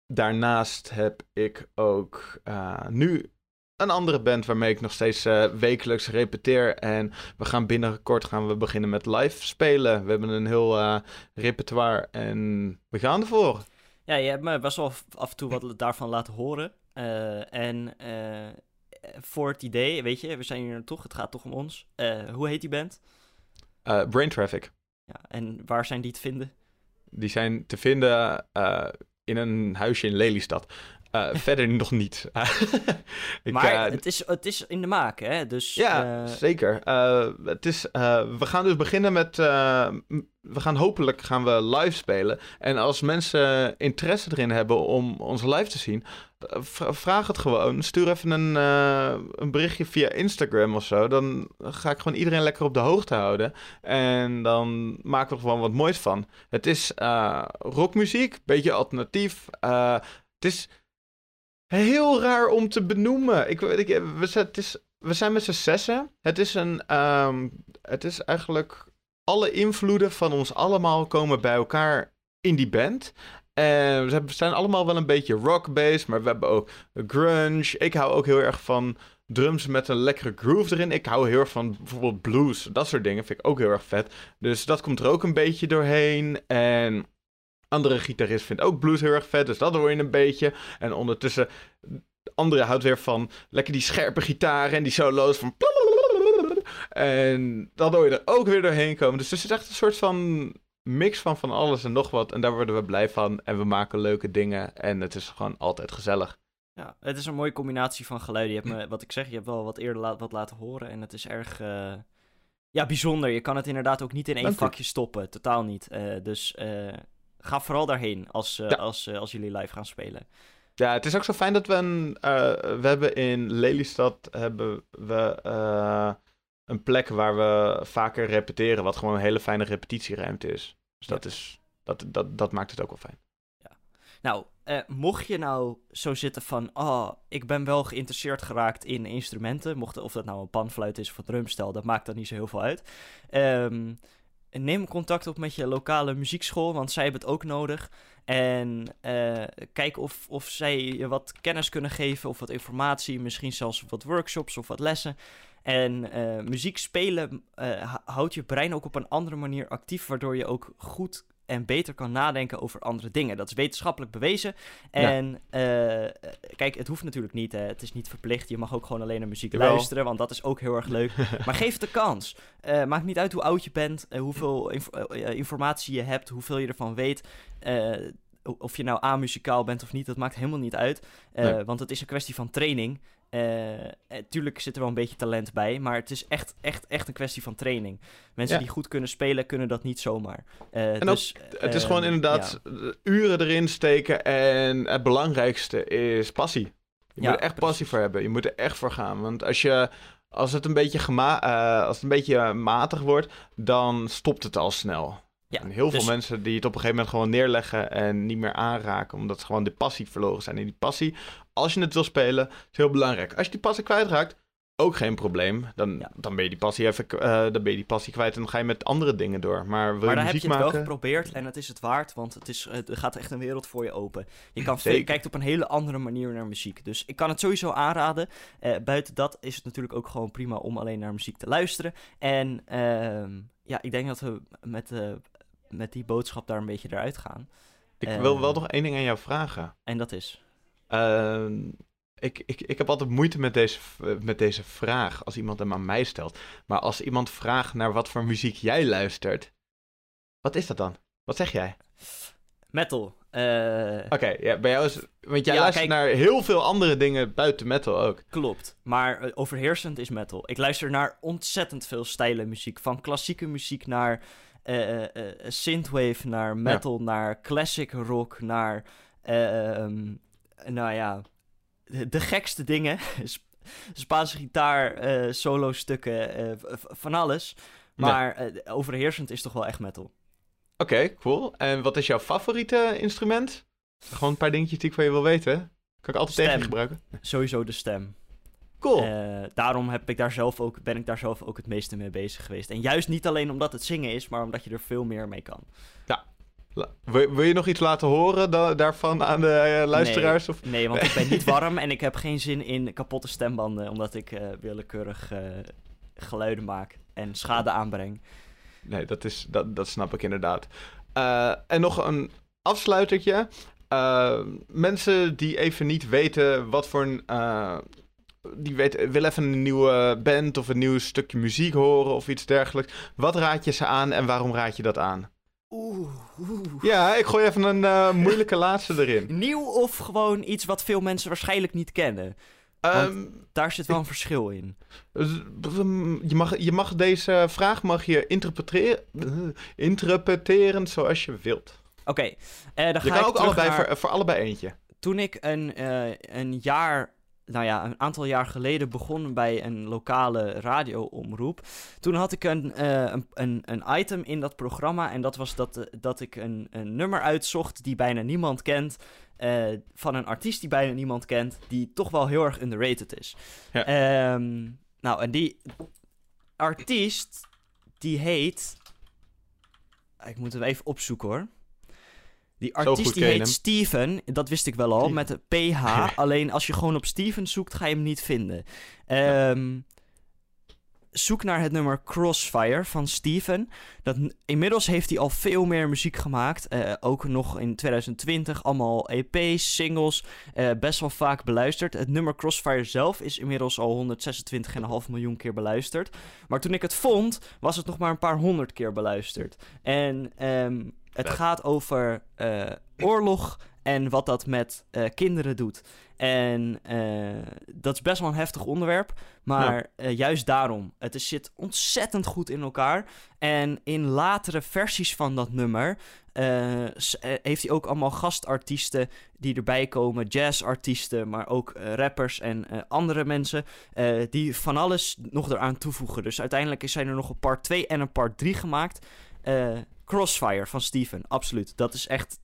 daarnaast heb ik ook nu een andere band waarmee ik nog steeds wekelijks repeteer. En we gaan binnenkort gaan we beginnen met live spelen. We hebben een heel repertoire en we gaan ervoor. Ja, je hebt me best wel af en toe wat daarvan laten horen. Uh, en uh, voor het idee, weet je, we zijn hier toch, het gaat toch om ons. Uh, hoe heet die band? Brain Traffic. Ja, en waar zijn die te vinden? Die zijn te vinden in een huisje in Lelystad. Uh, verder nog niet. ik, maar uh, het, is, het is in de maak, hè? Dus, ja, uh... zeker. het is, we gaan dus beginnen met... we gaan hopelijk gaan we live spelen. En als mensen interesse erin hebben om ons live te zien... vraag het gewoon. Stuur even een, een berichtje via Instagram of zo. Dan ga ik gewoon iedereen lekker op de hoogte houden. En dan maken we er gewoon wat moois van. Het is rockmuziek, beetje alternatief. het is heel raar om te benoemen. Ik, ik, we, het is, we zijn met z'n zessen. Het is een. Um, het is eigenlijk. Alle invloeden van ons allemaal komen bij elkaar in die band. En we zijn allemaal wel een beetje rock-based, maar we hebben ook grunge. Ik hou ook heel erg van drums met een lekkere groove erin. Ik hou heel erg van bijvoorbeeld blues. Dat soort dingen vind ik ook heel erg vet. Dus dat komt er ook een beetje doorheen. En andere gitarist vindt ook blues heel erg vet, dus dat hoor je een beetje. En ondertussen, de andere houdt weer van lekker die scherpe gitaren en die solo's van... En dan hoor je er ook weer doorheen komen. Dus het is echt een soort van mix van van alles en nog wat. En daar worden we blij van. En we maken leuke dingen. En het is gewoon altijd gezellig. Ja, het is een mooie combinatie van geluiden. Je hebt me, wat ik zeg, je hebt wel wat eerder la wat laten horen. En het is erg... Uh... Ja, bijzonder. Je kan het inderdaad ook niet in één vakje stoppen. Totaal niet. Uh, dus uh, ga vooral daarheen als, uh, als, uh, als jullie live gaan spelen. Ja, het is ook zo fijn dat we een... Uh, we hebben in Lelystad hebben we een plek waar we vaker repeteren, wat gewoon een hele fijne repetitieruimte is. Dus dat, is, dat, dat, dat maakt het ook wel fijn. Ja. Nou, mocht je nou zo zitten van, oh, ik ben wel geïnteresseerd geraakt in instrumenten, mocht, of dat nou een panfluit is of een drumstel, dat maakt dan niet zo heel veel uit. Um, neem contact op met je lokale muziekschool, want zij hebben het ook nodig. En uh, kijk of, of zij je wat kennis kunnen geven of wat informatie, misschien zelfs wat workshops of wat lessen. En uh, muziek spelen uh, houdt je brein ook op een andere manier actief, waardoor je ook goed en beter kan nadenken over andere dingen. Dat is wetenschappelijk bewezen. En ja. uh, kijk, het hoeft natuurlijk niet. Hè. Het is niet verplicht. Je mag ook gewoon alleen naar muziek Jawel. luisteren, want dat is ook heel erg leuk. maar geef het de kans. Uh, maakt niet uit hoe oud je bent, uh, hoeveel inf informatie je hebt, hoeveel je ervan weet of je nou amuzikaal bent of niet, dat maakt helemaal niet uit. Uh, nee. Want het is een kwestie van training. Uh, tuurlijk zit er wel een beetje talent bij, maar het is echt, echt, echt een kwestie van training. Mensen ja. die goed kunnen spelen, kunnen dat niet zomaar. Uh, en dus, ook, het is gewoon inderdaad ja. uren erin steken en het belangrijkste is passie. Je ja, moet er echt passie voor hebben. Je moet er echt voor gaan. Want als je als het een beetje, gema eh, als het een beetje matig wordt, dan stopt het al snel. Ja, en heel dus- veel mensen die het op een gegeven moment gewoon neerleggen en niet meer aanraken, omdat ze gewoon de passie verloren zijn. En die passie, als je het wil spelen, is heel belangrijk. Als je die passie kwijtraakt, ook geen probleem. Dan, Ja. dan ben je die passie even, eh, dan ben je die passie kwijt en dan ga je met andere dingen door. Maar wil Maar heb je het wel geprobeerd en het is het waard, want het, is, het gaat echt een wereld voor je open. Je kan kijkt op een hele andere manier naar muziek. Dus ik kan het sowieso aanraden. Eh, buiten dat is het natuurlijk ook gewoon prima om alleen naar muziek te luisteren. En ehm, ja, ik denk dat we met, eh, met die boodschap daar een beetje eruit gaan. Ik wil wel nog één ding aan jou vragen. En dat is. Ehm, ik, ik, ik heb altijd moeite met deze, met deze vraag als iemand hem aan mij stelt. Maar als iemand vraagt naar wat voor muziek jij luistert, wat is dat dan? Wat zeg jij? Metal. Eh, Oké, ja, bij jou is. Want jij Ja, luistert kijk- naar heel veel andere dingen buiten metal ook. Klopt, maar eh, overheersend is metal. Ik luister naar ontzettend veel stijlen muziek. Van klassieke muziek naar eh, synthwave, naar metal, naar classic rock, naar... ehm, nou ja, de, de gekste dingen. Sp- Spaanse gitaar, solo-stukken, v- v- van alles. Maar overheersend is toch wel echt metal. Oké, cool. En wat is jouw favoriete instrument? Gewoon een paar dingetjes die ik van je wil weten. Kan ik altijd Stem. tegen je gebruiken. Sowieso de stem. Cool. Eh, daarom heb ik daar zelf ook, ben ik daar zelf ook het meeste mee bezig geweest. En juist niet alleen omdat het zingen is, maar omdat je er veel meer mee kan. La- wil, wil je nog iets laten horen da- daarvan aan de eh, luisteraars? Of... Nee, want ik ben niet warm en ik heb geen zin in kapotte stembanden, omdat ik eh, willekeurig eh, geluiden maak en schade aanbreng. Nee, dat, is, dat, dat snap ik inderdaad. Eh, en nog een afsluitertje. Mensen die even niet weten wat voor een. Eh, die willen even een nieuwe band of een nieuw stukje muziek horen of iets dergelijks. Wat raad je ze aan en waarom raad je dat aan? Oeh, oeh. Ja, ik gooi even een eh, moeilijke laatste erin. Nieuw of gewoon iets wat veel mensen waarschijnlijk niet kennen? Ehm, Daar zit wel een verschil in. je, mag, je mag deze vraag mag je interpreteren, interpreteren zoals je wilt. Oké, eh, dan ga Je kan ik ook allebei naar- voor, voor allebei eentje. toen ik een, eh, een jaar, nou ja, een aantal jaar geleden begon bij een lokale radioomroep. Toen had ik een, eh, een, een, een item in dat programma en dat was dat, eh, dat ik een, een nummer uitzocht die bijna niemand kent. eh, van een artiest die bijna niemand kent, die toch wel heel erg underrated is. Ja. Ehm, nou, en die artiest, die heet... Ik moet hem even opzoeken hoor. Die artiest die heet hem. Steven, dat wist ik wel al, Steven. met de PH. alleen als je gewoon op Steven zoekt, ga je hem niet vinden. Ehm, Zoek naar het nummer Crossfire van Steven. Dat, inmiddels heeft hij al veel meer muziek gemaakt. eh, ook nog in 2020 allemaal EP's, singles. eh, best wel vaak beluisterd. Het nummer Crossfire zelf is inmiddels al 126,5 miljoen keer beluisterd. Maar toen ik het vond, was het nog maar een paar honderd keer beluisterd. En ehm, het gaat over eh, oorlog en wat dat met eh, kinderen doet. En eh, dat is best wel een heftig onderwerp. Maar eh, juist daarom. Het is, zit ontzettend goed in elkaar. En in latere versies van dat nummer heeft hij ook allemaal gastartiesten die erbij komen. Jazzartiesten, maar ook rappers en andere mensen. die van alles nog eraan toevoegen. Dus uiteindelijk zijn er nog een part 2 en een part 3 gemaakt. Crossfire van Steven, absoluut. Dat is echt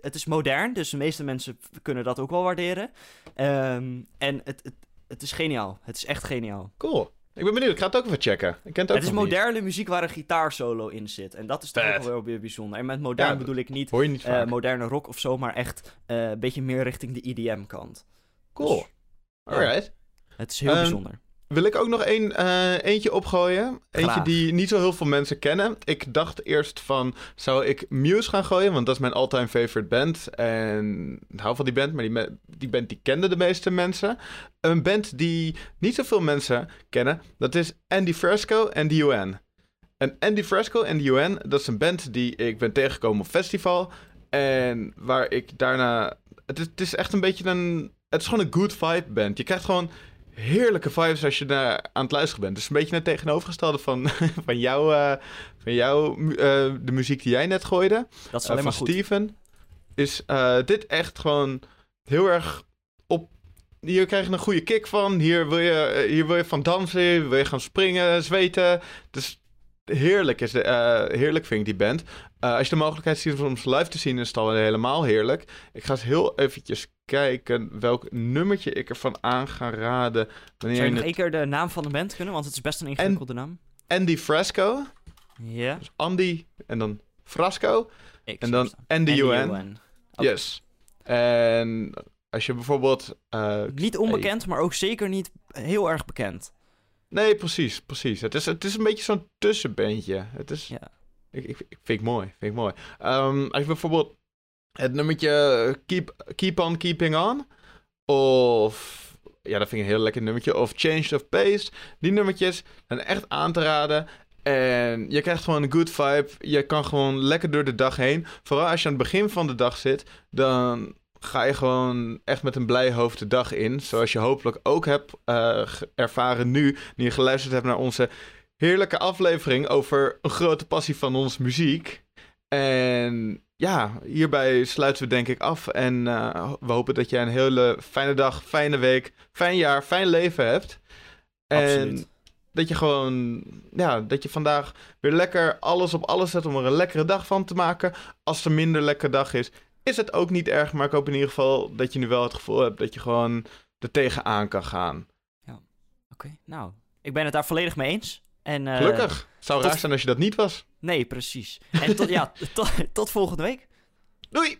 het is modern, dus de meeste mensen kunnen dat ook wel waarderen. Ehm, en het, het, het is geniaal. Het is echt geniaal. Cool. Ik ben benieuwd. Ik ga het ook even checken. Ik ken het ook Het is niet. moderne muziek waar een gitaarsolo in zit. En dat is toch wel weer bijzonder. En met modern Ja, bedoel ik niet eh, moderne rock of zo, maar echt eh, een beetje meer richting de EDM-kant. cool. dus- Alright. Het is heel Ehm, bijzonder. Wil ik ook nog één, eh, eentje opgooien? Eentje Graag. die niet zo heel veel mensen kennen. Ik dacht eerst van, zou ik Muse gaan gooien? Want dat is mijn all-time favorite band. En ik hou van die band, maar die, die band die kenden de meeste mensen. Een band die niet zoveel mensen kennen, dat is Andy Fresco en The UN. En Andy Fresco en The UN, dat is een band die ik ben tegengekomen op festival. En waar ik daarna... Het is, het is echt een beetje een... Het is gewoon een good vibe band. Je krijgt gewoon heerlijke vibes als je daar aan het luisteren bent. Dus een beetje het tegenovergestelde van, van jou, eh, van jou mu- eh, de muziek die jij net gooide. Dat is eh, alleen van maar goed. Steven. Is eh, dit echt gewoon heel erg op, hier krijg je een goede kick van. Hier wil je, eh, hier wil je van dansen, wil je gaan springen, zweten. Dus heerlijk, is de, eh, heerlijk vind ik die band. Eh, als je de mogelijkheid ziet om ze live te zien, is het al helemaal heerlijk. Ik ga eens heel eventjes kijken welk nummertje ik ervan aan ga raden. Wanneer Zou je nog het- één keer de naam van de band kunnen? Want het is best een ingewikkelde naam. Andy Frasco. Ja. Dus Andy en dan Frasco. Ik En dan staan. N-D-U-N. Oké. Yes. En als je bijvoorbeeld... eh, Niet onbekend, maar ook zeker niet heel erg bekend. Nee, precies, precies. Het is, het is een beetje zo'n tussenbeentje. Het is... Ja. Ik, ik, ik vind ik mooi, vind ik mooi. Ehm, als je bijvoorbeeld het nummertje Keep, Keep On Keeping On... Of... Ja, dat vind ik een heel lekker nummertje. Of Change of Pace. Die nummertjes zijn echt aan te raden. En je krijgt gewoon een good vibe. Je kan gewoon lekker door de dag heen. Vooral als je aan het begin van de dag zit, dan ga je gewoon echt met een blij hoofd de dag in. Zoals je hopelijk ook hebt eh, ervaren nu, nu je geluisterd hebt naar onze heerlijke aflevering over een grote passie van ons muziek. En ja, hierbij sluiten we denk ik af. En eh, we hopen dat jij een hele fijne dag, fijne week, fijn jaar, fijn leven hebt. En Absoluut. dat je gewoon, ja, dat je vandaag weer lekker alles op alles zet om er een lekkere dag van te maken. Als het een minder lekkere dag is, is het ook niet erg. Maar ik hoop in ieder geval dat je nu wel het gevoel hebt dat je gewoon er tegenaan kan gaan. Oké, nou. Ik ben het daar volledig mee eens. En, eh, Gelukkig. Het zou tot- raar zijn als je dat niet was. Nee, precies. En tot, ja, tot, tot volgende week. Doei!